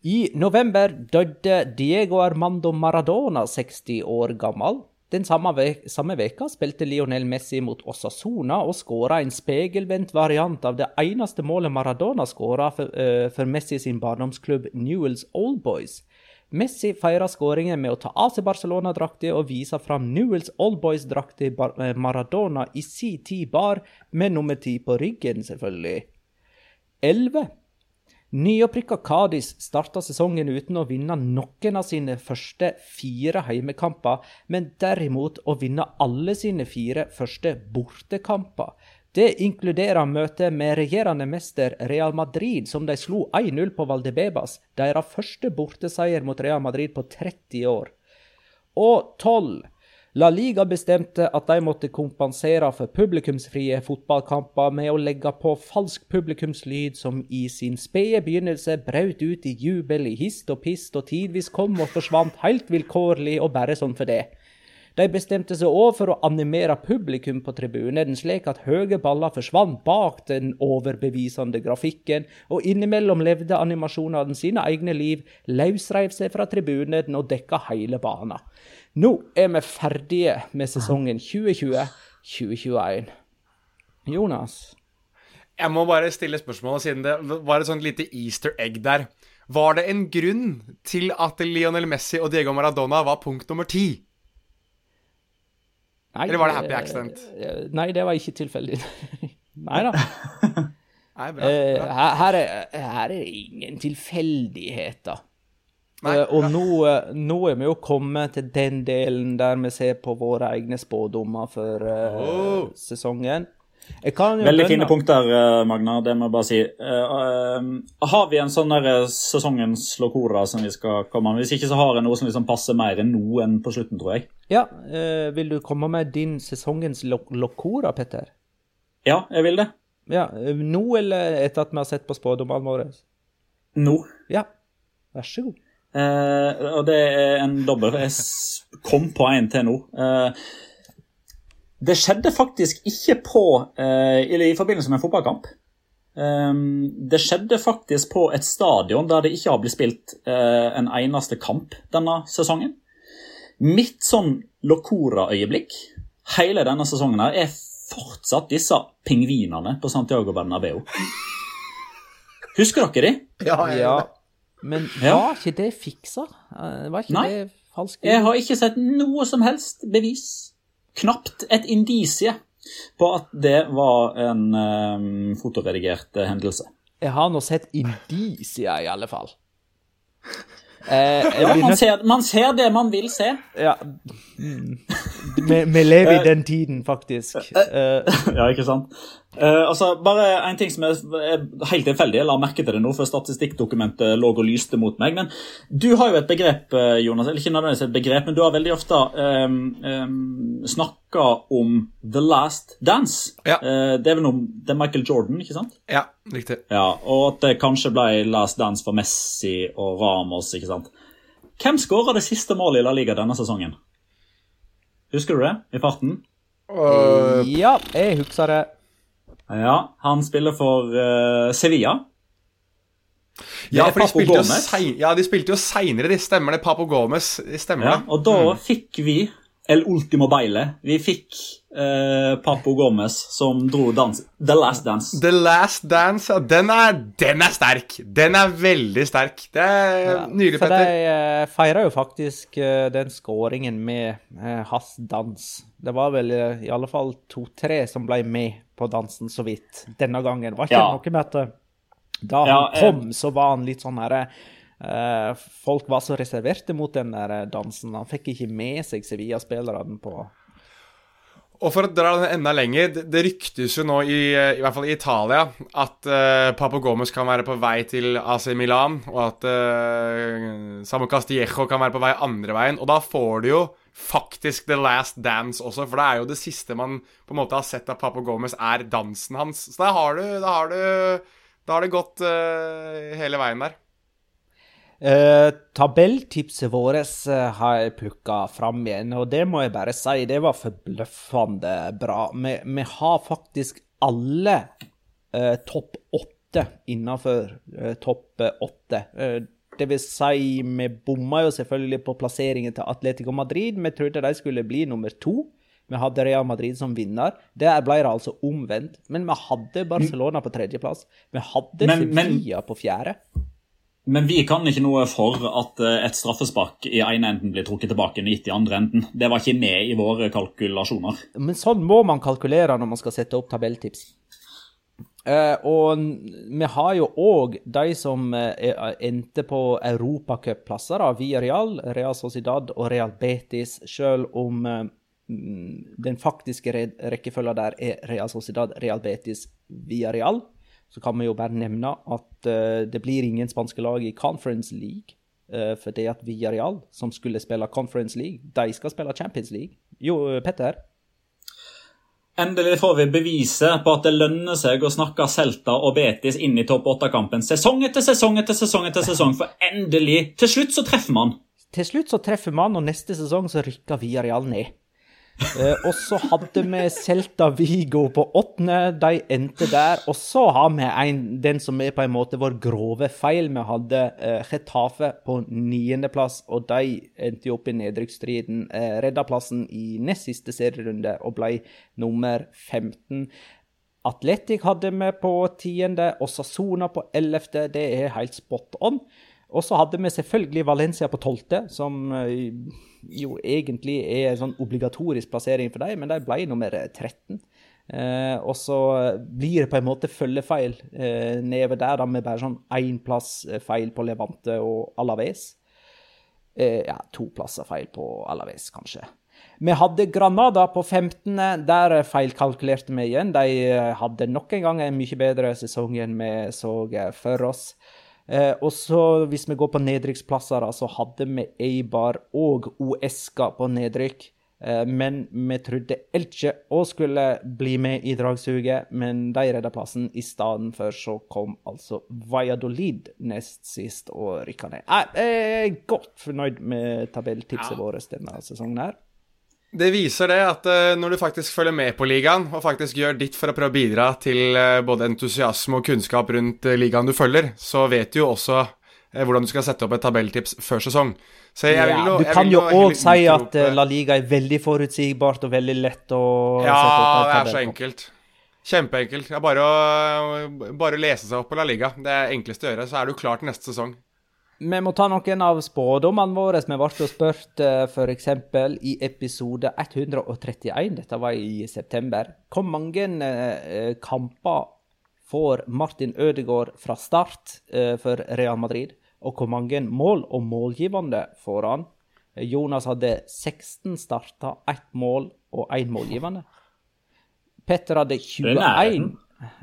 Speaker 1: I november døde Diego Armando Maradona 60 år gammel. Den samme, ve veka spilte Lionel Messi mot Osasona og skåra en spegelvendt variant av det eneste målet Maradona skåra for, uh, for, Messi sin barndomsklubb Newells Old Boys. Messi feira skåringen med å ta av seg Barcelona-drakta og vise fram Newells Old Boys-drakta Maradona i si tid bar, med nummer ti på ryggen, selvfølgelig. 11. Nyopprykka Kadis starta sesongen uten å vinne noen av sine første fire heimekamper, men derimot å vinne alle sine fire første bortekamper. Det inkluderer møtet med regjerende mester Real Madrid, som de slo 1-0 på Valdebebas, deres første borteseier mot Real Madrid på 30 år. Og 12. La Liga bestemte at de måtte kompensere for publikumsfrie fotballkamper med å legge på falsk publikumslyd som i sin spede begynnelse brøt ut i jubel i hist og pist og tidvis kom og forsvant helt vilkårlig og bare sånn for det. De bestemte seg òg for å animere publikum på tribunen, slik at høye baller forsvant bak den overbevisende grafikken, og innimellom levde animasjonene sine egne liv, løsreiv seg fra tribunen og dekka hele banen. Nå er vi ferdige med sesongen 2020-2021. Jonas?
Speaker 5: Jeg må bare stille spørsmålet, siden det var et sånt lite easter egg der. Var det en grunn til at Lionel Messi og Diego Maradona var punkt nummer ti?
Speaker 1: Nei,
Speaker 5: Eller var det happy accident?
Speaker 1: Nei, det var ikke tilfeldig. nei da.
Speaker 5: Nei, bra, bra.
Speaker 1: Her, her, er, her er det ingen tilfeldigheter. Nei, uh, og nå, nå, er vi jo kommet til den delen der vi ser på våre egne spådommer for uh, oh. sesongen.
Speaker 3: Veldig fine punkter, Magna. Det må jeg bare si. Uh, har vi en sånn der sesongens locora som vi skal komme med? Hvis ikke så har jeg noe som liksom passer mer enn nå enn på slutten, tror jeg.
Speaker 1: Ja, Vil du komme med din sesongens lo locora, Petter?
Speaker 3: Ja, jeg vil det.
Speaker 1: Ja, Nå eller etter at vi har sett på spådommene våre?
Speaker 3: Nå.
Speaker 1: Ja, vær så god.
Speaker 3: Uh, og det er en dobbel. Jeg kom på en til nå. Eh, det skjedde faktisk ikke på uh, i, forbindelse med en fotballkamp. Um, det skjedde faktisk på et stadion der det ikke har blitt spilt en eneste kamp denne sesongen. Mitt sånn Locora-øyeblikk hele denne sesongen her er fortsatt disse pingvinene på Santiago Bernabeu. Husker dere de?
Speaker 1: Ja, ja. Men ja. var ikke det fiksa? Var ikke
Speaker 3: Nei.
Speaker 1: det falsk?
Speaker 3: Jeg har ikke sett noe som helst bevis. Knapt et indisie på at det var en um, fotoredigert uh, hendelse.
Speaker 1: Jeg har nå sett indisier, i alle fall.
Speaker 3: Eh, ja, man ser, man ser, det man vil se.
Speaker 1: Ja. Vi, vi, lever i den tiden, faktisk.
Speaker 3: Ja, ikke sant? Uh, altså, Bare en ting som er, er helt tilfeldig. Jeg la merke til det nå, for statistikkdokumentet lå og lyste mot meg. Men du har jo et begrep, Jonas, eller ikke nødvendigvis et begrep, men du har veldig ofte um, um, snakka om The Last Dance.
Speaker 5: Ja.
Speaker 3: Uh, det er vel noe Det er Michael Jordan, ikke sant?
Speaker 5: Ja, riktig.
Speaker 3: Ja, Og at det kanskje ble Last Dance for Messi og Ramos, ikke sant? Hvem skåra det siste målet i La Liga denne sesongen? Husker du det i farten?
Speaker 1: Uh, ja, jeg husker det.
Speaker 3: Ja, han spiller for uh, Sevilla.
Speaker 5: Ja, for de spilte, sein, ja, de spilte, jo seinere, de stemmer det. Papo Gomez, de stemmer
Speaker 3: ja, Og da mm. fikk vi El Ultimo Baile. Vi fikk eh, Papo Gomez som dro dans, The Last Dance.
Speaker 5: The Last Dance, ja, den er, den er sterk. Den er veldig sterk. Det er ja, nydelig,
Speaker 1: Petter. For de eh, feira jo faktisk eh, den skåringen med eh, hans dans. Det var vel eh, i alle fall to-tre som ble med på dansen så vidt denne gangen. Var ikke ja. noe med at da han kom, så var han litt sånn herre folk var så reserverte mot den der dansen. Han fikk ikke med seg Sevilla-spillerne på
Speaker 5: og for å dra den enda lenger, det, ryktes jo nå, i, i, hvert fall i Italia, at uh, Papo Gomez kan være på vei til AC Milan, og at uh, Samu Castillejo kan være på vei andre veien. Og da får du jo faktisk The Last Dance også, for det er jo det siste man på en måte har sett av Papo Gomez, er dansen hans. Så da har du Da har, du, da har du gått uh, hele veien der.
Speaker 1: Uh, tabelltipset vårt uh, har jeg plukka fram igjen, og det må jeg bare si, det var forbløffende bra. Vi, vi har faktisk alle uh, topp åtte innafor topp åtte. det vil si, vi bomma jo selvfølgelig på plasseringen til Atletico Madrid. Vi trodde de skulle bli nummer to. Vi hadde Real Madrid som vinner. Der ble det altså omvendt. Men vi hadde Barcelona på tredjeplass. Vi hadde men, Sevilla på fjerde.
Speaker 3: Men vi kan ikke noe for at eh, et straffespark i ene enden blir trukket tilbake gitt i andre enden. Det var ikke med i våre kalkulasjoner.
Speaker 1: Men sånn må man kalkulere når man skal sette opp tabelltips. Uh, og vi har jo òg de som uh, endte på europacupplasser, via Real, Real Sociedad og Real Betis, selv om den faktiske rekkefølgen der er Real Sociedad, Real Betis, via Real så kan vi jo bare nevne at uh, det blir ingen spanske lag i Conference League. Uh, for det at Villarreal, som skulle spille Conference League, de skal spille Champions League. Jo, Petter?
Speaker 3: Endelig får vi beviset på at det lønner seg å snakke Celta og Betis inn i topp åtte-kampen sesong etter sesong etter sesong etter sesong, for endelig, til slutt så treffer man.
Speaker 1: Til slutt så treffer man, og neste sesong så rykker Villarreal ned. Eh, og så hadde vi Celta Vigo på åttende. De endte der. Og så har vi en, den som er på en måte vår grove feil. Vi hadde eh, Getafe på niendeplass, og de endte opp i nedrykksstriden. Eh, redda plassen i nest siste serierunde og ble nummer 15. Atletic hadde vi på tiende, og Sasona på ellevte. Det er helt spot on. Og så hadde vi selvfølgelig Valencia på tolvte, som eh, jo egentlig er en sånn obligatorisk plassering for dem, men de ble nummer 13. Eh, og så blir det på en måte følgefeil eh, nedover der, da med bare sånn én plass eh, feil på Levante og Alaves. Eh, ja, to plasser feil på Alaves, kanskje. Vi hadde Granada på 15., der feilkalkulerte vi igjen. De hadde nok en gang en mye bedre sesong enn vi så for oss. Eh, og så, hvis vi går på nedrykksplasser, så hadde vi Eibar og Oeska på nedrykk. Eh, men vi trodde Elche òg skulle bli med i dragsuget, men de redda plassen. I stedet for så kom altså Valladolid nest sist og rykka ned. Jeg er godt fornøyd med tabelltipset ja. vårt denne sesongen her.
Speaker 5: Det viser det at uh, når du faktisk følger med på ligaen, og faktisk gjør ditt for å prøve å bidra til uh, både entusiasme og kunnskap rundt uh, ligaen du følger, så vet du jo også hvordan du skal sette opp et tabelltips før sesong.
Speaker 1: Så jeg, vil jo, du kan jo òg si at La Liga er veldig forutsigbart og veldig lett å
Speaker 5: ja. Ja, det er så enkelt. Kjempeenkelt. Er bare å bare lese seg opp på La Liga. Det er enkleste å gjøre, så er du klar til neste sesong.
Speaker 1: Vi må ta noen av spådommene våre. Vi ble spurt eh, f.eks. i episode 131, dette var i september, hvor mange eh, kamper får Martin Ødegaard fra start eh, for Real Madrid? Og hvor mange mål og målgivende får han? Jonas hadde 16 starter, ett mål og én målgivende. Petter hadde 21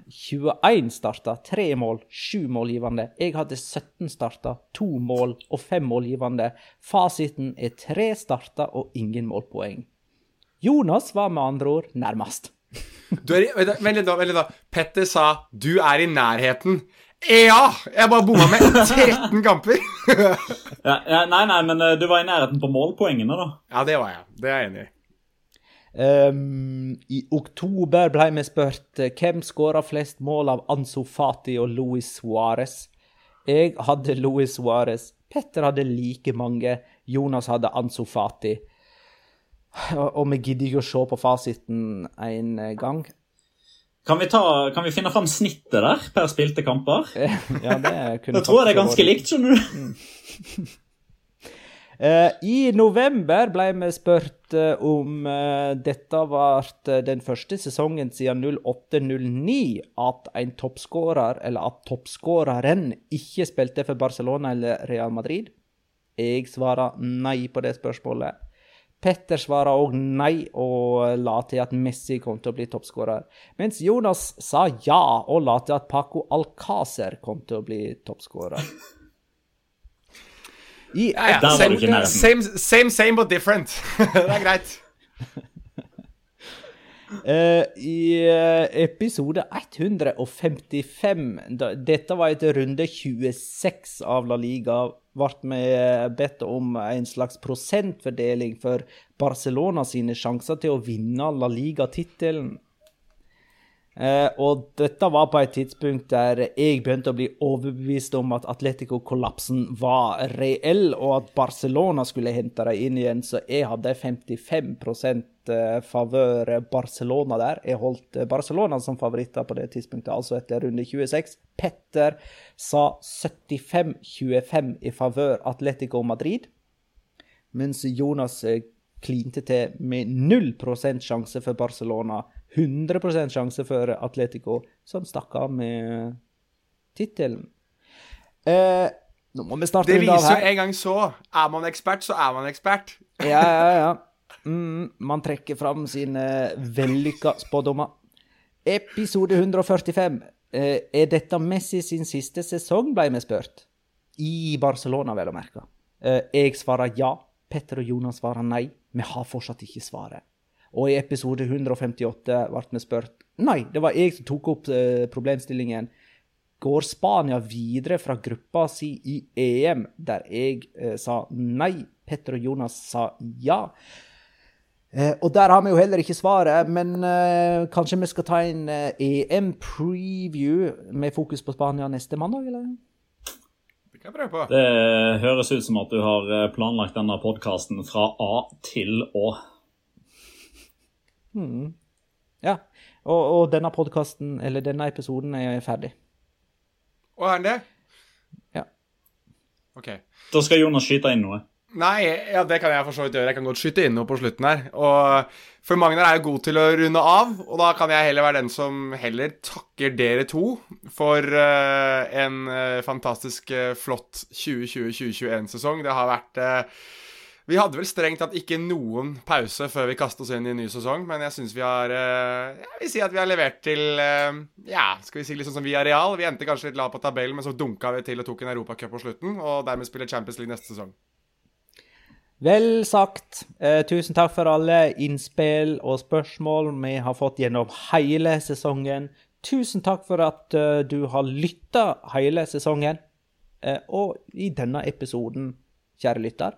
Speaker 1: 21 starta, 3 mål, 7 målgivende. Jeg hadde 17 starta, 2 mål og 5 målgivende. Fasiten er 3 starter og ingen målpoeng. Jonas var med andre ord nærmest.
Speaker 5: Vent litt, da. Vent litt da. Petter sa 'du er i nærheten'. Ja! Jeg bare bomma med 13 kamper.
Speaker 3: ja, ja, nei, nei, men eh, du var i nærheten på målpoengene, da.
Speaker 5: Ja, det var jeg. Det er jeg enig i.
Speaker 1: Um, I oktober ble vi spurt eh, hvem skåra flest mål av Ansu Fati og Luis Suárez. Jeg hadde Luis Suárez. Petter hadde like mange. Jonas hadde Ansu Fati. Og, vi gidder ikke å se på fasiten en gang.
Speaker 3: Kan vi, ta, kan vi finne fram snittet der per spilte kamper?
Speaker 1: ja, det kunne
Speaker 3: Da tror jeg det er ganske likt, skjønner du.
Speaker 1: Uh, I november ble vi spurt uh, om uh, dette ble den første sesongen siden 08-09 at en toppskårer, eller at toppskåreren, ikke spilte for Barcelona eller Real Madrid. Jeg svarer nei på det spørsmålet. Petter svarer òg nei og la til at Messi kom til å bli toppskårer. Mens Jonas sa ja og la til at Paco Alcácer kom til å bli toppskårer. I
Speaker 5: Ja, ja. Same, same, same, same but different. det er greit.
Speaker 1: Uh, I eh, episode 155 da, Dette var etter runde 26 av La Liga. Ble vi eh, bedt om en slags prosentfordeling for Barcelona sine sjanser til å vinne La Liga-tittelen. Eh, og dette var på et tidspunkt der jeg begynte å bli overbevist om at Atletico-kollapsen var reell, og at Barcelona skulle hente dem inn igjen, så jeg hadde 55 eh, favør Barcelona der. Jeg holdt eh, Barcelona som favoritter på det tidspunktet, altså etter runde 26. Petter sa 75-25 i favør Atletico Madrid, mens Jonas eh, klinte til med 0% sjanse for Barcelona. 100 sjanse for Atletico, som stakk av med tittelen. Eh, nå må vi snart
Speaker 5: Det
Speaker 1: runde av
Speaker 5: viser jo
Speaker 1: her.
Speaker 5: en gang så. Er man ekspert, så er man ekspert.
Speaker 1: Ja, ja, ja. Mm, man trekker fram sine vellykka spådommer. Episode 145. Eh, er dette Messi sin siste sesong, ble vi spurt. I Barcelona, vel å merke. Eh, jeg svarer ja. Petter og Jonas svarer nei. Vi har fortsatt ikke svaret. Og i episode 158 ble vi spurt Nei, det var jeg som tok opp eh, problemstillingen. Går Spania videre fra gruppa si i EM, der jeg eh, sa nei? Petter og Jonas sa ja. Eh, og der har vi jo heller ikke svaret, men eh, kanskje vi skal ta en eh, EM-preview med fokus på Spania neste mandag, eller?
Speaker 5: Det kan jeg prøve på.
Speaker 3: Det høres ut som at du har eh, planlagt denne podkasten fra A til Å.
Speaker 1: Ja. Og, og denne podkasten, eller denne episoden, er ferdig.
Speaker 5: Og er den det?
Speaker 1: Ja.
Speaker 5: Ok.
Speaker 3: Da skal Jonas skyte inn noe.
Speaker 5: Nei, ja, det kan jeg for så vidt gjøre. Jeg kan godt skyte inn noe på slutten her. Og For Magnar er jo god til å runde av, og da kan jeg heller være den som heller takker dere to for uh, en uh, fantastisk uh, flott 2020-2021-sesong. Det har vært Vi hadde vel strengt tatt ikke noen pause før vi kastet oss inn i en ny sesong, men jeg syns vi har eh, Jeg vil si at vi har levert til eh, Ja, skal vi si litt sånn som vi er real. Vi endte kanskje litt lavt på tabellen, men så dunka vi til og tok en Europacup på slutten, og dermed spiller Champions League neste sesong.
Speaker 1: Vel sagt. Eh, tusen takk for alle innspill og spørsmål vi har fått gjennom hele sesongen. Tusen takk for at uh, du har lytta hele sesongen. Eh, og i denne episoden, kjære lytter,